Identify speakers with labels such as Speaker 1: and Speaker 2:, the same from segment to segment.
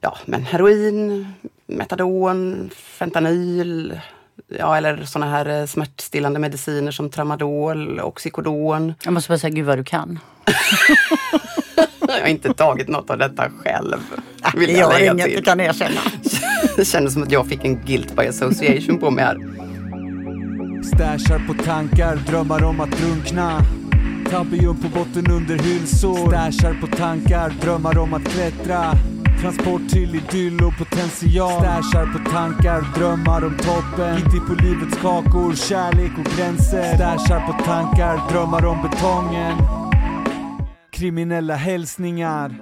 Speaker 1: ja, men heroin, metadon, fentanyl, ja, eller såna här eh, smärtstillande mediciner som tramadol, oxycodon.
Speaker 2: Jag måste bara säga, gud vad du kan.
Speaker 1: jag har inte tagit något av detta själv.
Speaker 2: Vill det gör inget, det kan jag erkänna.
Speaker 1: det kändes som att jag fick en guilt by association på mig här.
Speaker 3: Stashar på tankar, drömmar om att drunkna Tabium på botten under hylsor Stashar på tankar, drömmar om att klättra Transport till idyll och potential. Stashar på tankar, drömmar om toppen. Inte på livets kakor, kärlek och gränser. Stashar på tankar, drömmar om betongen. Kriminella hälsningar.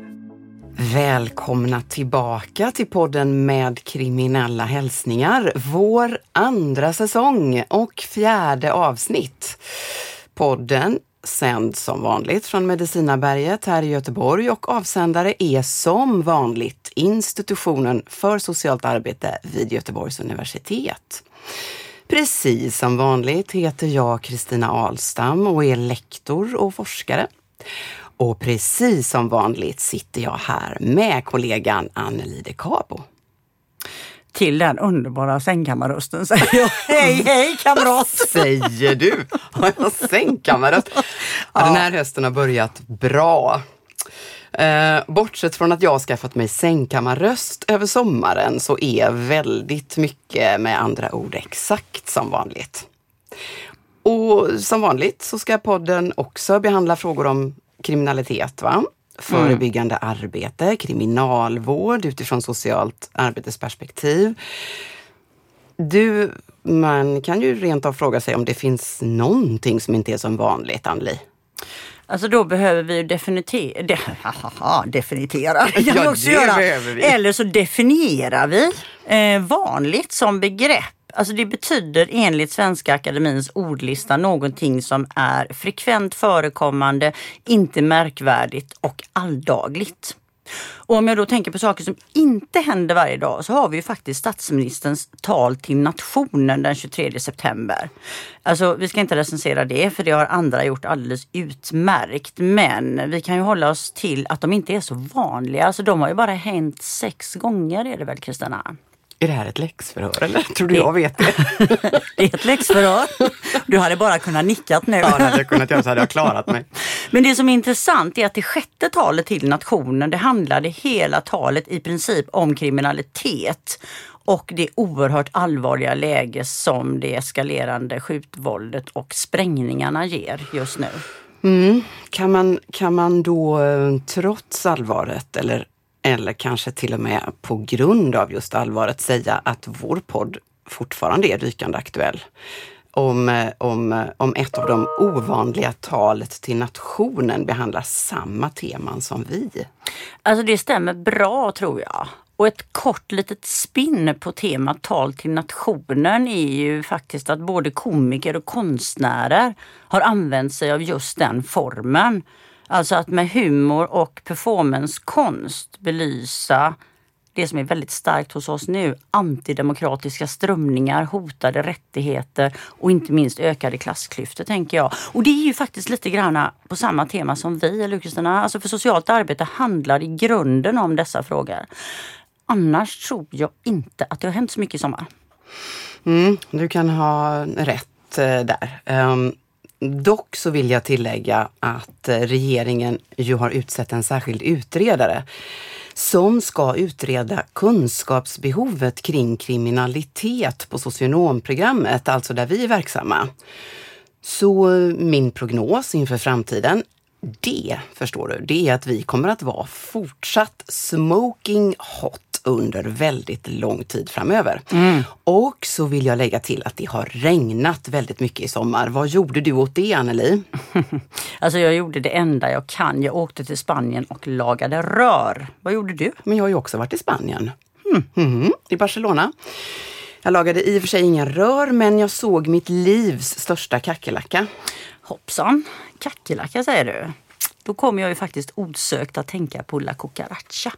Speaker 1: Välkomna tillbaka till podden med kriminella hälsningar. Vår andra säsong och fjärde avsnitt. Podden Sänd som vanligt från Medicinaberget här i Göteborg och avsändare är som vanligt institutionen för socialt arbete vid Göteborgs universitet. Precis som vanligt heter jag Kristina Alstam och är lektor och forskare. Och precis som vanligt sitter jag här med kollegan Anneli de Cabo.
Speaker 2: Till den underbara sängkammarrösten säger jag hej hej kamrat!
Speaker 1: säger du? Har jag sängkammarröst? Ja, den här hösten har börjat bra. Eh, bortsett från att jag har skaffat mig sängkammarröst över sommaren så är väldigt mycket med andra ord exakt som vanligt. Och som vanligt så ska podden också behandla frågor om kriminalitet. Va? Förebyggande mm. arbete, kriminalvård utifrån socialt arbetesperspektiv. Du, man kan ju rent av fråga sig om det finns någonting som inte är som vanligt, Anneli.
Speaker 2: Alltså då behöver vi definitivera, de, definiera.
Speaker 1: Ja, det göra.
Speaker 2: Eller så definierar vi eh, vanligt som begrepp Alltså det betyder enligt Svenska Akademins ordlista någonting som är frekvent förekommande, inte märkvärdigt och alldagligt. Och om jag då tänker på saker som inte händer varje dag så har vi ju faktiskt statsministerns tal till nationen den 23 september. Alltså vi ska inte recensera det för det har andra gjort alldeles utmärkt. Men vi kan ju hålla oss till att de inte är så vanliga. Alltså de har ju bara hänt sex gånger är det väl Kristina?
Speaker 1: Är det här ett läxförhör eller? Tror du jag vet det?
Speaker 2: det är ett läxförhör. Du hade bara kunnat nickat nu.
Speaker 1: Ja, det hade jag kunnat göra så hade jag klarat mig.
Speaker 2: Men det som är intressant är att det sjätte talet till nationen, det handlade hela talet i princip om kriminalitet och det oerhört allvarliga läge som det eskalerande skjutvåldet och sprängningarna ger just nu.
Speaker 1: Mm. Kan, man, kan man då eh, trots allvaret eller eller kanske till och med på grund av just allvaret säga att vår podd fortfarande är rykande aktuell. Om, eh, om, eh, om ett av de ovanliga talet till nationen behandlar samma teman som vi.
Speaker 2: Alltså det stämmer bra tror jag. Och ett kort litet spinn på temat tal till nationen är ju faktiskt att både komiker och konstnärer har använt sig av just den formen. Alltså att med humor och performancekonst belysa det som är väldigt starkt hos oss nu, antidemokratiska strömningar, hotade rättigheter och inte minst ökade klassklyftor tänker jag. Och det är ju faktiskt lite grann på samma tema som vi, eller Kristina? Alltså för socialt arbete handlar i grunden om dessa frågor. Annars tror jag inte att det har hänt så mycket i sommar.
Speaker 1: Mm, du kan ha rätt eh, där. Um, Dock så vill jag tillägga att eh, regeringen ju har utsett en särskild utredare som ska utreda kunskapsbehovet kring kriminalitet på socionomprogrammet, alltså där vi är verksamma. Så eh, min prognos inför framtiden, det förstår du, det är att vi kommer att vara fortsatt smoking hot under väldigt lång tid framöver. Mm. Och så vill jag lägga till att det har regnat väldigt mycket i sommar. Vad gjorde du åt det Anneli?
Speaker 2: alltså jag gjorde det enda jag kan. Jag åkte till Spanien och lagade rör. Vad gjorde du?
Speaker 1: Men jag har ju också varit i Spanien. Mm. Mm, I Barcelona. Jag lagade i och för sig inga rör men jag såg mitt livs största kackerlacka.
Speaker 2: Hoppsan, kackerlacka säger du. Då kommer jag ju faktiskt osökt att tänka på La Cucaracha.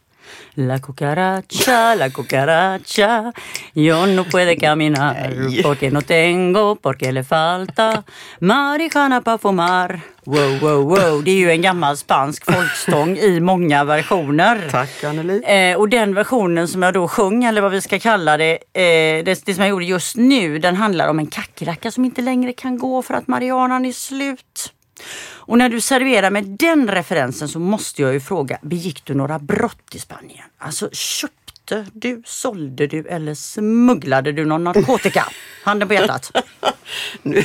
Speaker 2: La cucaracha, la cucaracha Yo no puede caminar porque no tengo porque le falta marijuana pa fumar. Wow, wow, wow. Det är ju en gammal spansk folkstång i många versioner.
Speaker 1: Tack Anneli.
Speaker 2: Eh, och den versionen som jag då sjöng, eller vad vi ska kalla det, eh, det, det som jag gjorde just nu, den handlar om en kackerlacka som inte längre kan gå för att marijuanan är slut. Och när du serverar med den referensen så måste jag ju fråga, begick du några brott i Spanien? Alltså köpte du, sålde du eller smugglade du någon narkotika? Handen på hjärtat.
Speaker 1: Nu,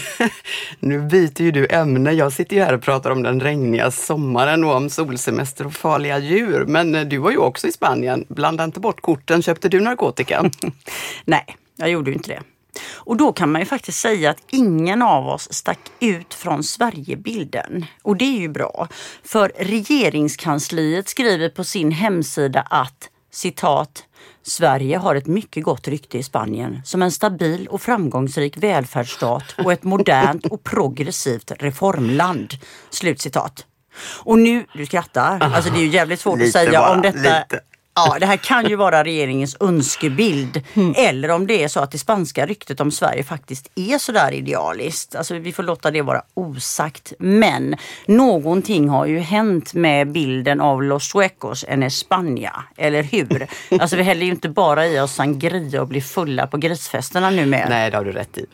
Speaker 1: nu byter ju du ämne. Jag sitter ju här och pratar om den regniga sommaren och om solsemester och farliga djur. Men eh, du var ju också i Spanien. Blanda inte bort korten. Köpte du narkotika?
Speaker 2: Nej, jag gjorde ju inte det. Och då kan man ju faktiskt säga att ingen av oss stack ut från Sverigebilden. Och det är ju bra. För regeringskansliet skriver på sin hemsida att citat Sverige har ett mycket gott rykte i Spanien som en stabil och framgångsrik välfärdsstat och ett modernt och progressivt reformland. Slutcitat. Och nu, du skrattar, alltså det är ju jävligt svårt att säga
Speaker 1: bara,
Speaker 2: om detta
Speaker 1: lite.
Speaker 2: Ja, det här kan ju vara regeringens önskebild. Eller om det är så att det spanska ryktet om Sverige faktiskt är sådär idealiskt. Alltså vi får låta det vara osagt. Men någonting har ju hänt med bilden av Los Suecos en España, eller hur? Alltså vi häller ju inte bara i oss sangria och blir fulla på grisfesterna numera.
Speaker 1: Nej, det har du rätt i.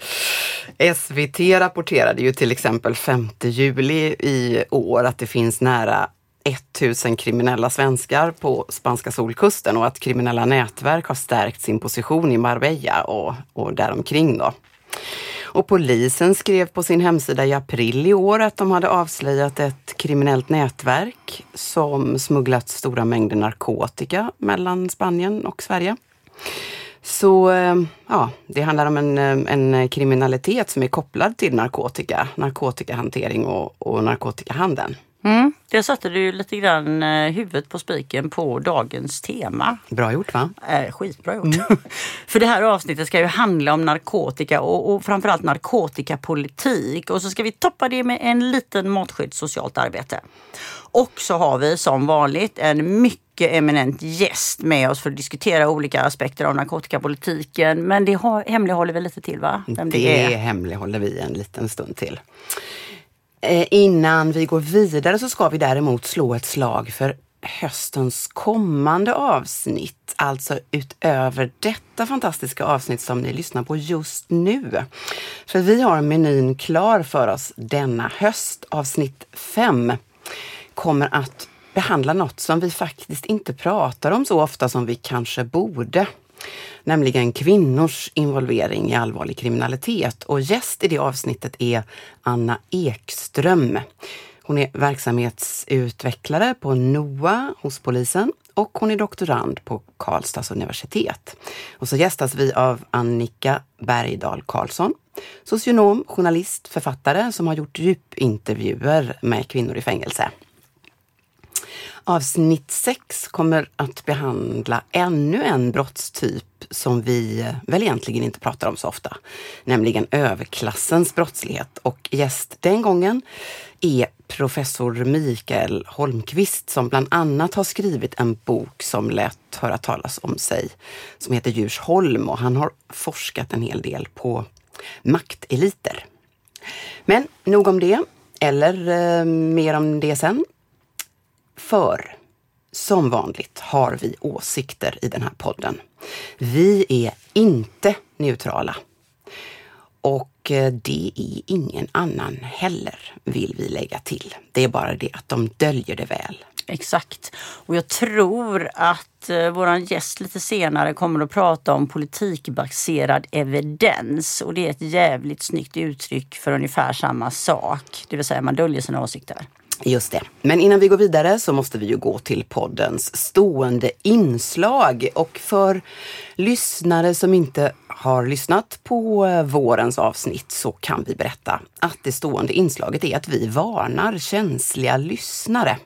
Speaker 1: SVT rapporterade ju till exempel 5 juli i år att det finns nära 1000 kriminella svenskar på spanska solkusten och att kriminella nätverk har stärkt sin position i Marbella och, och däromkring. Då. Och polisen skrev på sin hemsida i april i år att de hade avslöjat ett kriminellt nätverk som smugglat stora mängder narkotika mellan Spanien och Sverige. Så eh, ja, det handlar om en, eh, en kriminalitet som är kopplad till narkotika, narkotikahantering och, och narkotikahandeln.
Speaker 2: Mm, det satte du lite grann eh, huvudet på spiken på dagens tema.
Speaker 1: Bra gjort va?
Speaker 2: Eh, skitbra gjort. För det här avsnittet ska ju handla om narkotika och, och framförallt narkotikapolitik. Och så ska vi toppa det med en liten måttskydds socialt arbete. Och så har vi som vanligt en mycket eminent gäst med oss för att diskutera olika aspekter av narkotikapolitiken. Men det hemlighåller vi lite till va? Vem
Speaker 1: Det hemlighåller vi en liten stund till. Eh, innan vi går vidare så ska vi däremot slå ett slag för höstens kommande avsnitt, alltså utöver detta fantastiska avsnitt som ni lyssnar på just nu. För vi har menyn klar för oss denna höst. Avsnitt 5 kommer att behandla något som vi faktiskt inte pratar om så ofta som vi kanske borde. Nämligen kvinnors involvering i allvarlig kriminalitet. Och gäst i det avsnittet är Anna Ekström. Hon är verksamhetsutvecklare på NOA hos polisen och hon är doktorand på Karlstads universitet. Och så gästas vi av Annika Bergdahl Karlsson, socionom, journalist, författare som har gjort djupintervjuer med kvinnor i fängelse. Avsnitt 6 kommer att behandla ännu en brottstyp som vi väl egentligen inte pratar om så ofta, nämligen överklassens brottslighet. Och gäst den gången är professor Mikael Holmqvist som bland annat har skrivit en bok som lät höra talas om sig, som heter Djursholm och han har forskat en hel del på makteliter. Men nog om det, eller eh, mer om det sen. För som vanligt har vi åsikter i den här podden. Vi är inte neutrala. Och eh, det är ingen annan heller, vill vi lägga till. Det är bara det att de döljer det väl.
Speaker 2: Exakt. Och jag tror att eh, våran gäst lite senare kommer att prata om politikbaserad evidens. Och det är ett jävligt snyggt uttryck för ungefär samma sak. Det vill säga man döljer sina åsikter.
Speaker 1: Just det. Men innan vi går vidare så måste vi ju gå till poddens stående inslag. Och för lyssnare som inte har lyssnat på vårens avsnitt så kan vi berätta att det stående inslaget är att vi varnar känsliga lyssnare.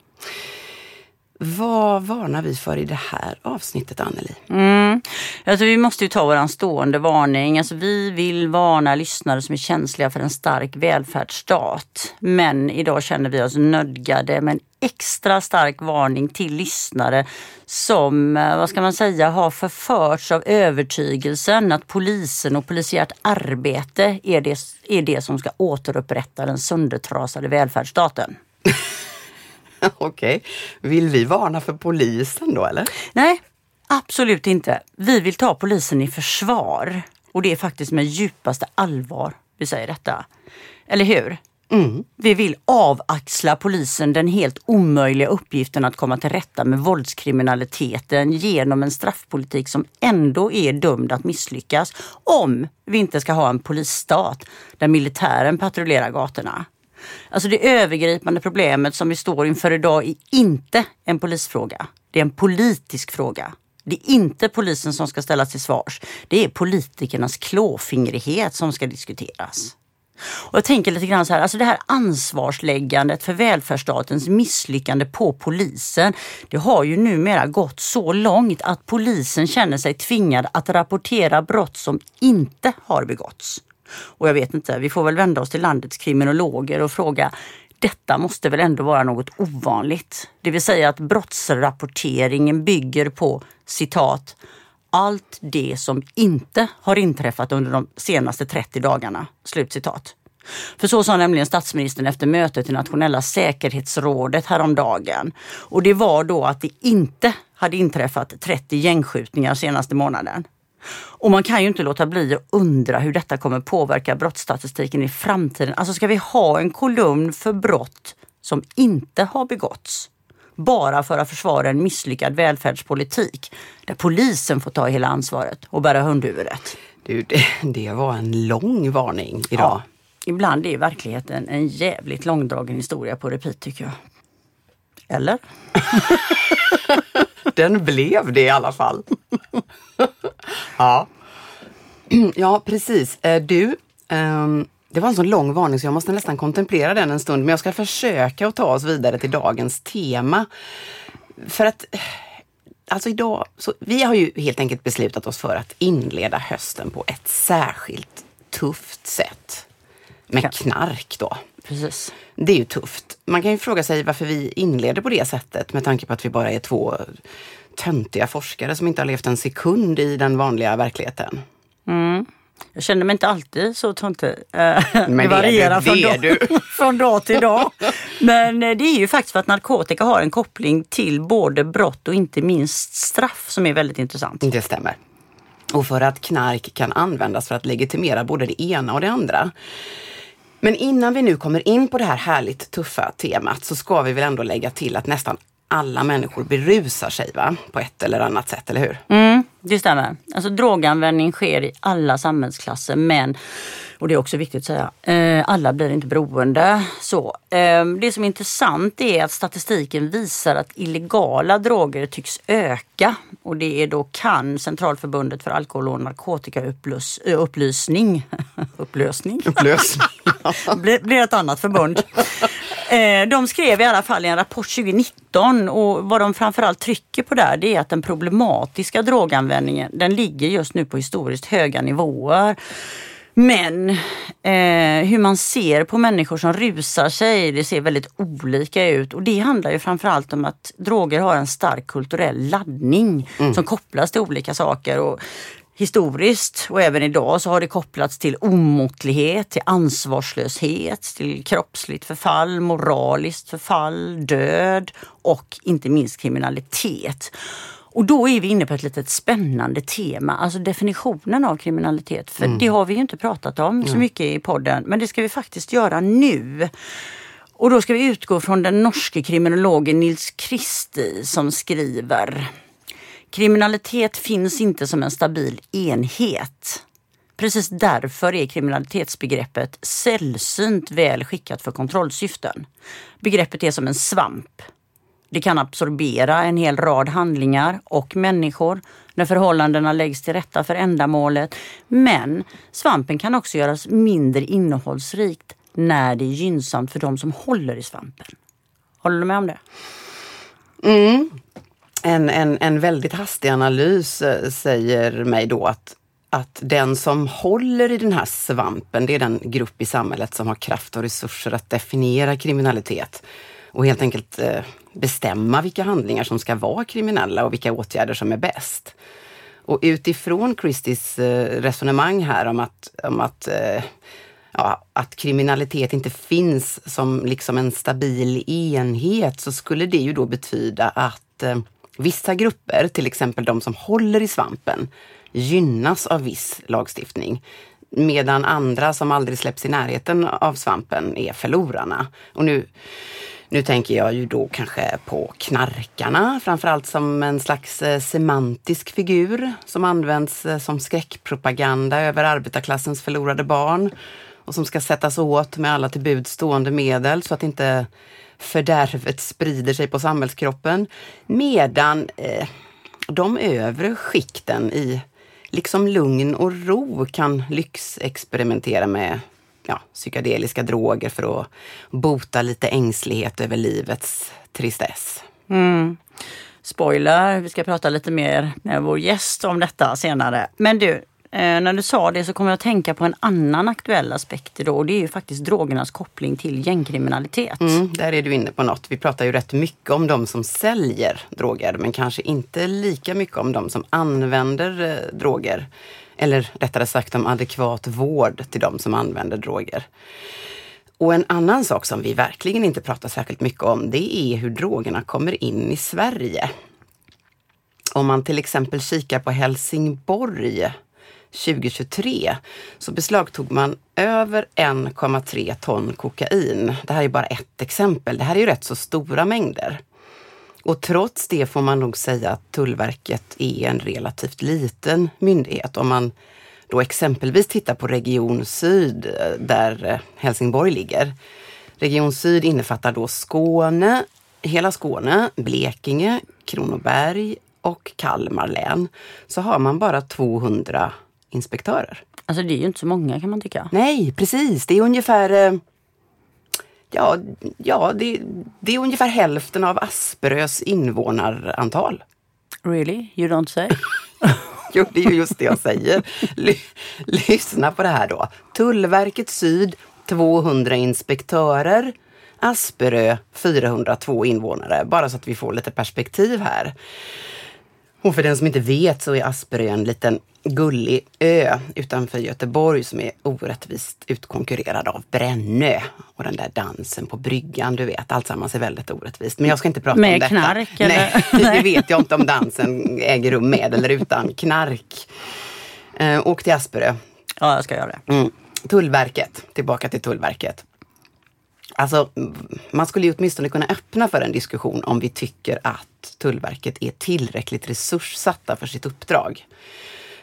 Speaker 1: Vad varnar vi för i det här avsnittet, Anneli?
Speaker 2: Mm. Alltså, vi måste ju ta våran stående varning. Alltså, vi vill varna lyssnare som är känsliga för en stark välfärdsstat. Men idag känner vi oss nödgade med en extra stark varning till lyssnare som, eh, vad ska man säga, har förförts av övertygelsen att polisen och polisiärt arbete är det, är det som ska återupprätta den söndertrasade välfärdsstaten.
Speaker 1: Okej. Vill vi varna för polisen då eller?
Speaker 2: Nej, absolut inte. Vi vill ta polisen i försvar. Och det är faktiskt med djupaste allvar vi säger detta. Eller hur?
Speaker 1: Mm.
Speaker 2: Vi vill avaxla polisen den helt omöjliga uppgiften att komma till rätta med våldskriminaliteten genom en straffpolitik som ändå är dömd att misslyckas om vi inte ska ha en polisstat där militären patrullerar gatorna. Alltså det övergripande problemet som vi står inför idag är inte en polisfråga. Det är en politisk fråga. Det är inte polisen som ska ställas till svars. Det är politikernas klåfingrighet som ska diskuteras. Och jag tänker lite grann så här, alltså det här ansvarsläggandet för välfärdsstatens misslyckande på polisen. Det har ju numera gått så långt att polisen känner sig tvingad att rapportera brott som inte har begåtts. Och jag vet inte, vi får väl vända oss till landets kriminologer och fråga detta måste väl ändå vara något ovanligt. Det vill säga att brottsrapporteringen bygger på citat allt det som inte har inträffat under de senaste 30 dagarna. Slutcitat. För så sa nämligen statsministern efter mötet i nationella säkerhetsrådet häromdagen. Och det var då att det inte hade inträffat 30 gängskjutningar senaste månaden. Och man kan ju inte låta bli att undra hur detta kommer påverka brottsstatistiken i framtiden. Alltså ska vi ha en kolumn för brott som inte har begåtts? Bara för att försvara en misslyckad välfärdspolitik där polisen får ta hela ansvaret och bära hundhuvudet.
Speaker 1: Du, det, det var en lång varning idag.
Speaker 2: Ja, ibland är verkligheten en jävligt långdragen historia på repeat tycker jag. Eller?
Speaker 1: Den blev det i alla fall. ja. ja, precis. Eh, Du, ehm, det var en så lång varning så jag måste nästan kontemplera den en stund. Men jag ska försöka att ta oss vidare till dagens tema. För att Alltså idag, så vi har ju helt enkelt beslutat oss för att inleda hösten på ett särskilt tufft sätt. Med knark då.
Speaker 2: Precis.
Speaker 1: Det är ju tufft. Man kan ju fråga sig varför vi inleder på det sättet med tanke på att vi bara är två töntiga forskare som inte har levt en sekund i den vanliga verkligheten.
Speaker 2: Jag känner mig inte alltid så töntig. Eh,
Speaker 1: det
Speaker 2: Det varierar
Speaker 1: det är
Speaker 2: från, dag, från dag till dag. Men eh, det är ju faktiskt för att narkotika har en koppling till både brott och inte minst straff som är väldigt intressant.
Speaker 1: Det stämmer. Och för att knark kan användas för att legitimera både det ena och det andra. Men innan vi nu kommer in på det här härligt tuffa temat så ska vi väl ändå lägga till att nästan alla människor berusar sig va? på ett eller annat sätt, eller hur?
Speaker 2: Mm, det stämmer. Alltså droganvändning sker i alla samhällsklasser men, och det är också viktigt att säga, eh, alla blir inte beroende. Så, eh, det som är intressant är att statistiken visar att illegala droger tycks öka. Och det är då kan Centralförbundet för alkohol och narkotikaupplysning, upplösning,
Speaker 1: Upplösning.
Speaker 2: blir ett annat förbund. Eh, De skrev i alla fall i en rapport 2019 och vad de framförallt trycker på där det är att den problematiska droganvändningen den ligger just nu på historiskt höga nivåer. Men eh, hur man ser på människor som rusar sig, det ser väldigt olika ut. Och det handlar ju framförallt om att droger har en stark kulturell laddning som kopplas till olika saker. Och historiskt och även idag så har det kopplats till omåttlighet, till ansvarslöshet, till kroppsligt förfall, moraliskt förfall, död och inte minst kriminalitet. Och då är vi inne på ett litet spännande tema, alltså definitionen av kriminalitet. För det har vi ju inte pratat om så mycket i podden, men det ska vi faktiskt göra nu. Och då ska vi utgå från den norske kriminologen Nils Kristi som skriver Kriminalitet finns inte som en stabil enhet. Precis därför är kriminalitetsbegreppet sällsynt väl skickat för kontrollsyften. Begreppet är som en svamp. Det kan absorbera en hel rad handlingar och människor när förhållandena läggs till rätta för ändamålet. Men svampen kan också göras mindre innehållsrikt när det är gynnsamt för de som håller i svampen. Håller du med om det? Mm.
Speaker 1: En, en, en väldigt hastig analys eh, säger mig då att, att den som håller i den här svampen, det är den grupp i samhället som har kraft och resurser att definiera kriminalitet. och helt enkelt eh, bestämma vilka handlingar som ska vara kriminella och vilka åtgärder som är bäst. Och utifrån Christies eh, resonemang här om att, om att ja, att kriminalitet inte finns som liksom en stabil enhet så skulle det ju då betyda att eh, vissa grupper, till exempel de som håller i svampen, gynnas av viss lagstiftning. Medan andra som aldrig släpps i närheten av svampen är förlorarna. Och nu, nu tänker jag ju då kanske på knarkarna, framförallt som en slags eh, semantisk figur som används eh, som skräckpropaganda över arbetarklassens förlorade barn och som ska sättas åt med alla till stående medel så att inte fördärvet sprider sig på samhällskroppen. Medan eh, de övre skikten i liksom lugn och ro kan lyxexperimentera med ja, psykedeliska droger för att bota lite ängslighet över livets tristess.
Speaker 2: Mm. Spoiler, vi ska prata lite mer med vår gäst om detta senare. Men du, Eh, när du sa det så kommer jag att tänka på en annan aktuell aspekt då och det är ju faktiskt drogernas koppling till gängkriminalitet.
Speaker 1: Mm, där är du inne på något. Vi pratar ju rätt mycket om de som säljer droger men kanske inte lika mycket om de som använder eh, droger. Eller rättare sagt om adekvat vård till de som använder droger. Och en annan sak som vi verkligen inte pratar särskilt mycket om det är hur drogerna kommer in i Sverige. Om man till exempel kikar på Helsingborg 2023 så beslagtog man över 1,3 ton kokain. Det här är bara ett exempel. Det här är ju rätt så stora mängder. Och trots det får man nog säga att Tullverket är en relativt liten myndighet. Om man då exempelvis tittar på Region Syd eh, där eh, Helsingborg ligger. Region Syd innefattar då Skåne, hela Skåne, Blekinge, Kronoberg och Kalmar län. Så har man bara 200 inspektörer.
Speaker 2: Alltså det är ju inte så många kan man tycka.
Speaker 1: Nej, precis. Det är ungefär eh, Ja, ja det, det är ungefär hälften av Asperös invånarantal.
Speaker 2: Really? You don't say?
Speaker 1: jo, det är ju just det jag säger. lyssna på det här då. Tullverket Syd 200 inspektörer. Asperö 402 invånare. Bara så att vi får lite perspektiv här. Och för den som inte vet så är Asperö en liten gullig ö utanför Göteborg som är orättvist utkonkurrerad av Brännö. Och den där dansen på bryggan, du vet, alltsammans är väldigt orättvist. Men jag ska inte prata
Speaker 2: med
Speaker 1: om detta.
Speaker 2: Med knark?
Speaker 1: Eller? Nej, det vet jag inte om dansen äger rum med eller utan knark. Eh, åk till Asperö.
Speaker 2: Ja, jag ska göra det.
Speaker 1: Mm. Tullverket, tillbaka till Tullverket. Alltså, man skulle ju åtminstone kunna öppna för en diskussion om vi tycker att Tullverket är tillräckligt resurssatta för sitt uppdrag.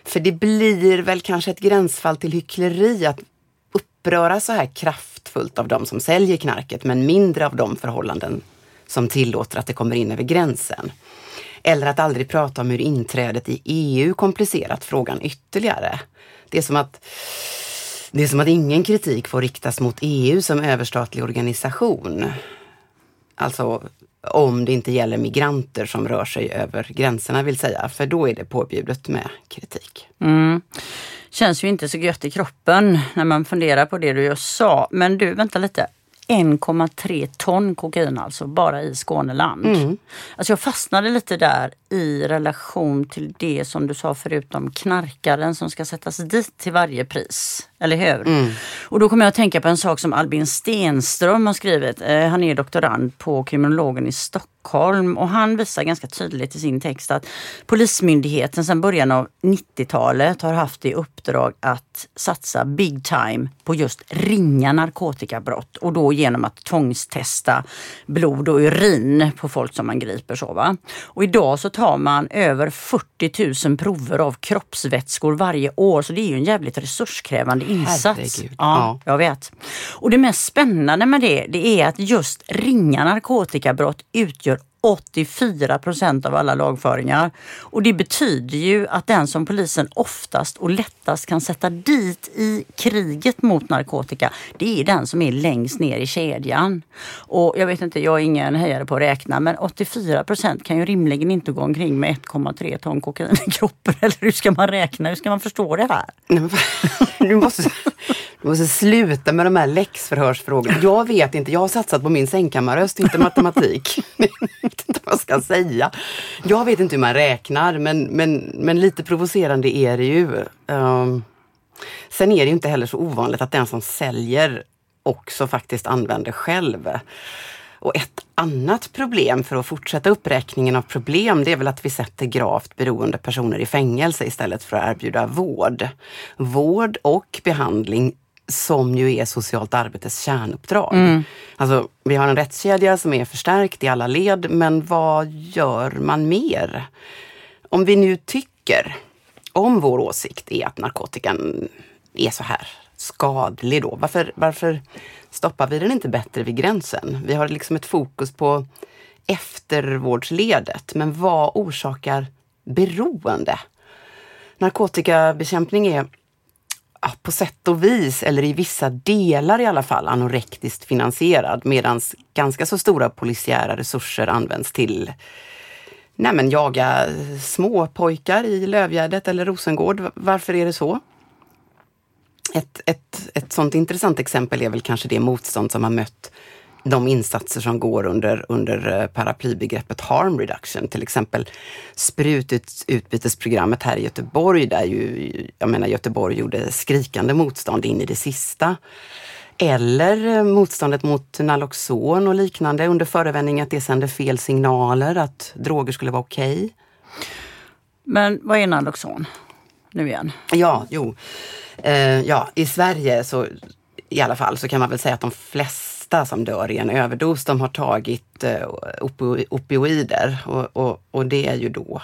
Speaker 1: För det blir väl kanske ett gränsfall till hyckleri att uppröra så här kraftfullt av de som säljer knarket men mindre av de förhållanden som tillåter att det kommer in över gränsen. Eller att aldrig prata om hur inträdet i EU komplicerat frågan ytterligare. Det är som att det är som att ingen kritik får riktas mot EU som överstatlig organisation. Alltså om det inte gäller migranter som rör sig över gränserna vill säga, för då är det påbjudet med kritik.
Speaker 2: Mm. Känns ju inte så gött i kroppen när man funderar på det du just sa. Men du, vänta lite. 1,3 ton kokain alltså, bara i Skåneland. Mm. Alltså jag fastnade lite där i relation till det som du sa förut om knarkaren som ska sättas dit till varje pris. Eller hur? Mm. Och då kommer jag att tänka på en sak som Albin Stenström har skrivit. Eh, han är doktorand på kriminologen i Stockholm och han visar ganska tydligt i sin text att Polismyndigheten sedan början av 90-talet har haft i uppdrag att satsa big time på just ringa narkotikabrott och då genom att tvångstesta blod och urin på folk som man griper. Så, va? Och idag så tar man över 40 000 prover av kroppsvätskor varje år så det är ju en jävligt resurskrävande insats.
Speaker 1: Herregud.
Speaker 2: Ja, jag vet. Och det mest spännande med det, det är att just ringa narkotikabrott utgör 84 procent av alla lagföringar. Och det betyder ju att den som polisen oftast och lättast kan sätta dit i kriget mot narkotika, det är den som är längst ner i kedjan. Och jag vet inte, jag är ingen hejare på att räkna, men 84 procent kan ju rimligen inte gå omkring med 1,3 ton kokain i kroppen. Eller hur ska man räkna? Hur ska man förstå det här?
Speaker 1: du måste, du måste sluta med de här läxförhörsfrågorna. Jag vet inte, jag har satsat på min sängkammarröst, inte matematik. jag vet inte vad jag ska säga. Jag vet inte hur man räknar, men, men, men lite provocerande är det ju. Um, sen är det ju inte heller så ovanligt att den som säljer också faktiskt använder själv. Och ett annat problem för att fortsätta uppräkningen av problem, det är väl att vi sätter gravt beroende personer i fängelse istället för att erbjuda vård. Vård och behandling som ju är socialt arbetes kärnuppdrag. Mm. Alltså, vi har en rättskedja som är förstärkt i alla led, men vad gör man mer? Om vi nu tycker, om vår åsikt är att narkotikan är så här skadlig då, varför, varför stoppar vi den inte bättre vid gränsen? Vi har liksom ett fokus på eftervårdsledet, men vad orsakar beroende? Narkotikabekämpning är på sätt och vis, eller i vissa delar i alla fall, anorektiskt finansierad medan ganska så stora polisiära resurser används till nej men, jaga små pojkar i Lövgärdet eller Rosengård. Varför är det så? Ett, ett, ett sånt intressant exempel är väl kanske det motstånd som har mött de insatser som går under, under eh, paraplybegreppet harm reduction. Till exempel sprututbytesprogrammet här i Göteborg där ju, jag menar Göteborg gjorde skrikande motstånd in i det sista. Eller eh, motståndet mot Naloxon och liknande under förevändning att det sände fel signaler, att droger skulle vara okej. Okay.
Speaker 2: Men vad är Naloxon? Nu igen.
Speaker 1: Ja, jo. Eh, ja, i Sverige så i alla fall så kan man väl säga att de flesta flesta som dör i en överdos, de har tagit eh, opioider och, och, och det är ju då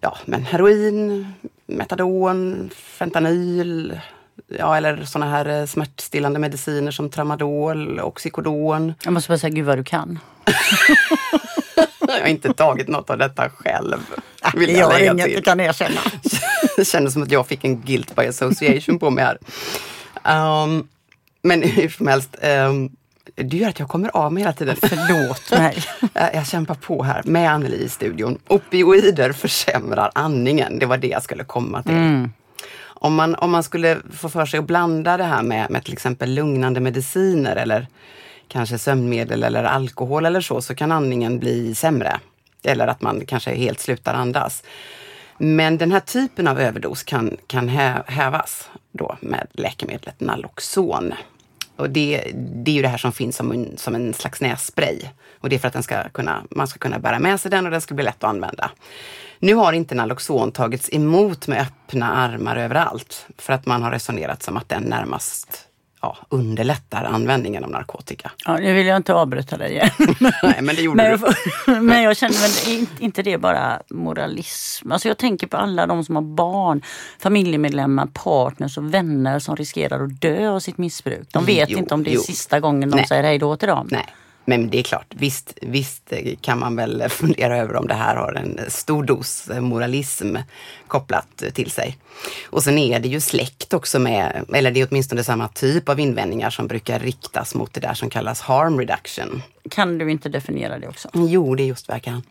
Speaker 1: ja, men heroin, metadon, fentanyl, ja, eller såna här eh, smärtstillande mediciner som tramadol, oxycodon.
Speaker 2: Jag måste bara säga, gud vad du kan.
Speaker 1: jag har inte tagit något av detta själv.
Speaker 2: Vill jag har inget, det kan erkänna.
Speaker 1: det kändes som att jag fick en guilt by association på mig här. Um, men hur som helst, um, du gör att jag kommer av mig hela tiden.
Speaker 2: Förlåt mig.
Speaker 1: jag kämpar på här med Anneli i studion. Opioider försämrar andningen. Det var det jag skulle komma till. Mm. Om, man, om man skulle få för sig att blanda det här med, med till exempel lugnande mediciner eller kanske sömnmedel eller alkohol eller så, så kan andningen bli sämre. Eller att man kanske helt slutar andas. Men den här typen av överdos kan, kan hävas då med läkemedlet Naloxon. Och det, det är ju det här som finns som en, som en slags nässpray. Och det är för att den ska kunna, man ska kunna bära med sig den och den ska bli lätt att använda. Nu har inte Naloxon tagits emot med öppna armar överallt för att man har resonerat som att den närmast ja, underlättar användningen av narkotika.
Speaker 2: Ja, nu vill jag inte avbryta dig igen.
Speaker 1: Nej, men det gjorde
Speaker 2: men,
Speaker 1: du.
Speaker 2: men jag känner väl inte det bara moralism. Alltså jag tänker på alla de som har barn, familjemedlemmar, partners och vänner som riskerar att dö av sitt missbruk. De vet jo, inte om det är jo. sista gången de Nej. säger hej då till dem.
Speaker 1: Nej. Men det är klart, visst, visst kan man väl fundera över om det här har en stor dos moralism kopplat till sig. Och sen är det ju släkt också med, eller det är åtminstone samma typ av invändningar som brukar riktas mot det där som kallas harm reduction.
Speaker 2: Kan du inte definiera det också?
Speaker 1: Jo, det är just vad jag kan.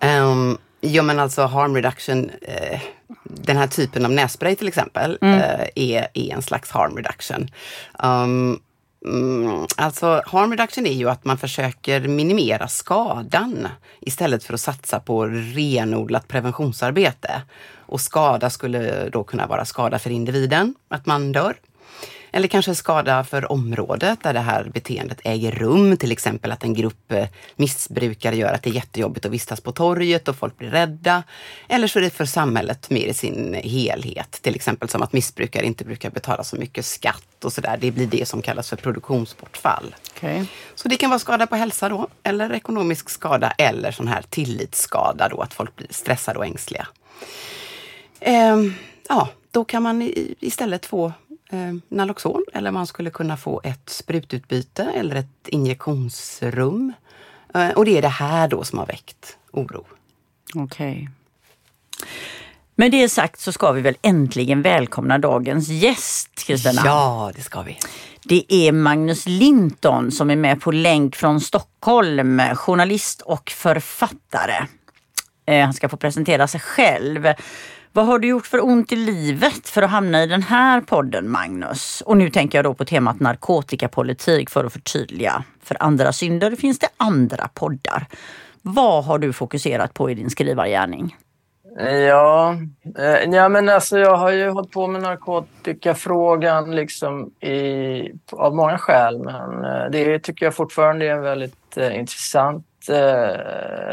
Speaker 1: Um, ja men alltså harm reduction, eh, den här typen av nässpray till exempel, mm. eh, är, är en slags harm reduction. Um, Mm, alltså harm reduction är ju att man försöker minimera skadan istället för att satsa på renodlat preventionsarbete. Och skada skulle då kunna vara skada för individen, att man dör. Eller kanske skada för området där det här beteendet äger rum. Till exempel att en grupp eh, missbrukare gör att det är jättejobbigt att vistas på torget och folk blir rädda. Eller så är det för samhället mer i sin helhet. Till exempel som att missbrukare inte brukar betala så mycket skatt och sådär. Det blir det som kallas för produktionsbortfall.
Speaker 2: Okay.
Speaker 1: Så det kan vara skada på hälsa då, eller ekonomisk skada eller sån här tillitsskada då, att folk blir stressade och ängsliga. Ehm, ja, då kan man istället få eh, Naloxon eller man skulle kunna få ett sprututbyte eller ett injektionsrum. Eh, och det är det här då som har väckt oro.
Speaker 2: Okej. Okay. Med det sagt så ska vi väl äntligen välkomna dagens gäst, Kristina?
Speaker 1: Ja, det ska vi.
Speaker 2: Det är Magnus Linton som är med på länk från Stockholm, journalist och författare. Eh, han ska få presentera sig själv. Vad har du gjort för ont i livet för att hamna i den här podden, Magnus? Och nu tänker jag då på temat narkotikapolitik för att förtydliga. För andra synder finns det andra poddar. Vad har du fokuserat på i din skrivargärning?
Speaker 4: Ja, eh, ja men alltså jag har ju hållit på med narkotikafrågan liksom i, av många skäl. Men eh, det tycker jag fortfarande är en väldigt eh, intressant Eh,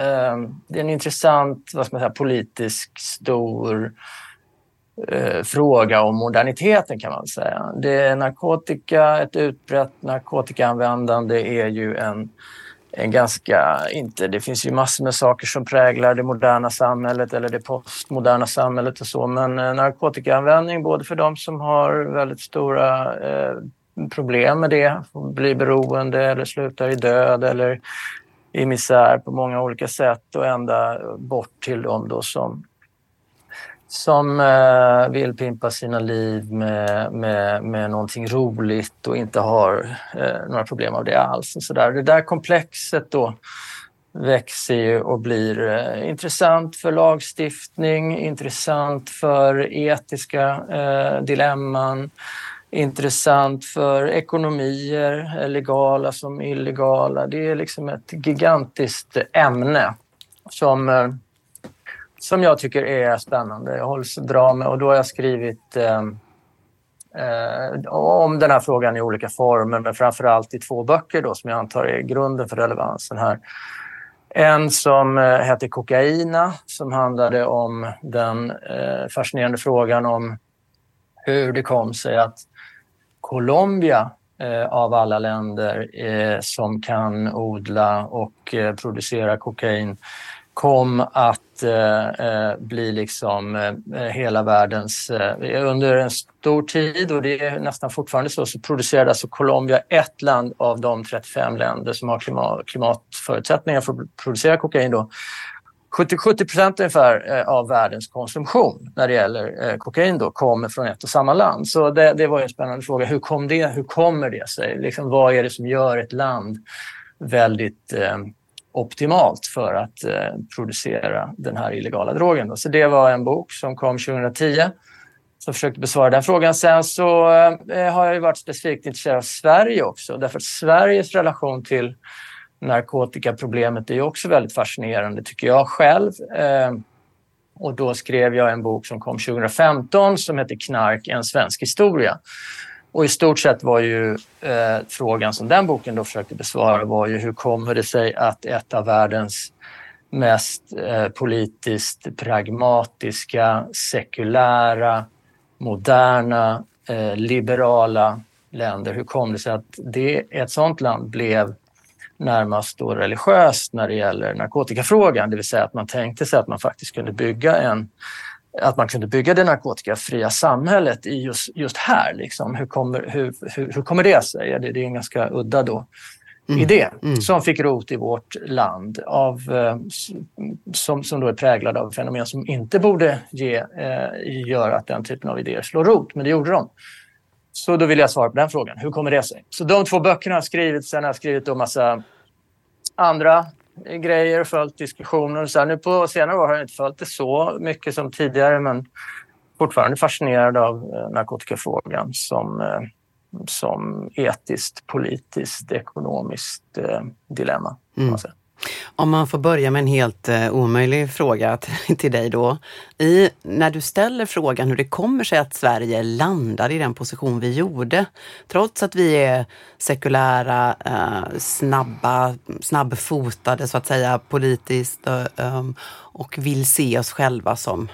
Speaker 4: eh, det är en intressant vad ska man säga, politisk stor eh, fråga om moderniteten kan man säga. Det är narkotika, ett utbrett narkotikaanvändande är ju en en ganska, inte, det finns ju massor med saker som präglar det moderna samhället eller det postmoderna samhället och så, men eh, narkotikaanvändning både för de som har väldigt stora eh, problem med det, blir beroende eller slutar i död eller i misär på många olika sätt och ända bort till dem då som som eh, vill pimpa sina liv med, med, med någonting roligt och inte har eh, några problem av det alls. Och så där. Det där komplexet då växer ju och blir eh, intressant för lagstiftning, intressant för etiska eh, dilemman, intressant för ekonomier, legala som illegala. Det är liksom ett gigantiskt ämne som eh, som jag tycker är spännande. Jag hålls dra med och då har jag skrivit eh, eh, om den här frågan i olika former men framför allt i två böcker då, som jag antar är grunden för relevansen här. En som hette heter Kokaina som handlade om den eh, fascinerande frågan om hur det kom sig att Colombia eh, av alla länder eh, som kan odla och eh, producera kokain kom att eh, bli liksom eh, hela världens... Eh, under en stor tid, och det är nästan fortfarande så, så producerade alltså Colombia ett land av de 35 länder som har klimat, klimatförutsättningar för att producera kokain. Då. 70, 70 procent ungefär eh, av världens konsumtion när det gäller eh, kokain då, kommer från ett och samma land. Så det, det var en spännande fråga. Hur, kom det, hur kommer det sig? Liksom, vad är det som gör ett land väldigt eh, optimalt för att eh, producera den här illegala drogen. Så det var en bok som kom 2010 som försökte besvara den frågan. Sen så eh, har jag varit specifikt intresserad av Sverige också därför att Sveriges relation till narkotikaproblemet är också väldigt fascinerande tycker jag själv. Eh, och då skrev jag en bok som kom 2015 som heter Knark, en svensk historia. Och i stort sett var ju eh, frågan som den boken då försökte besvara var ju hur kommer det sig att ett av världens mest eh, politiskt pragmatiska, sekulära, moderna, eh, liberala länder, hur kom det sig att det, ett sådant land blev närmast då religiöst när det gäller narkotikafrågan, det vill säga att man tänkte sig att man faktiskt kunde bygga en att man kunde bygga det narkotikafria samhället i just, just här. Liksom. Hur, kommer, hur, hur, hur kommer det sig? Det, det är en ganska udda då, mm. idé mm. som fick rot i vårt land av, eh, som, som då är präglad av fenomen som inte borde ge, eh, göra att den typen av idéer slår rot, men det gjorde de. Så då vill jag svara på den frågan. Hur kommer det sig? Så de två böckerna har skrivit. Sen har jag skrivit en massa andra grejer och följt diskussioner. Så här, nu på senare år har jag inte följt det så mycket som tidigare men fortfarande fascinerad av eh, narkotikafrågan som, eh, som etiskt, politiskt, ekonomiskt eh, dilemma. Mm.
Speaker 1: Om man får börja med en helt eh, omöjlig fråga till dig då. I, när du ställer frågan hur det kommer sig att Sverige landade i den position vi gjorde, trots att vi är sekulära, eh, snabba, snabbfotade så att säga politiskt eh, ehm, och vill se oss själva som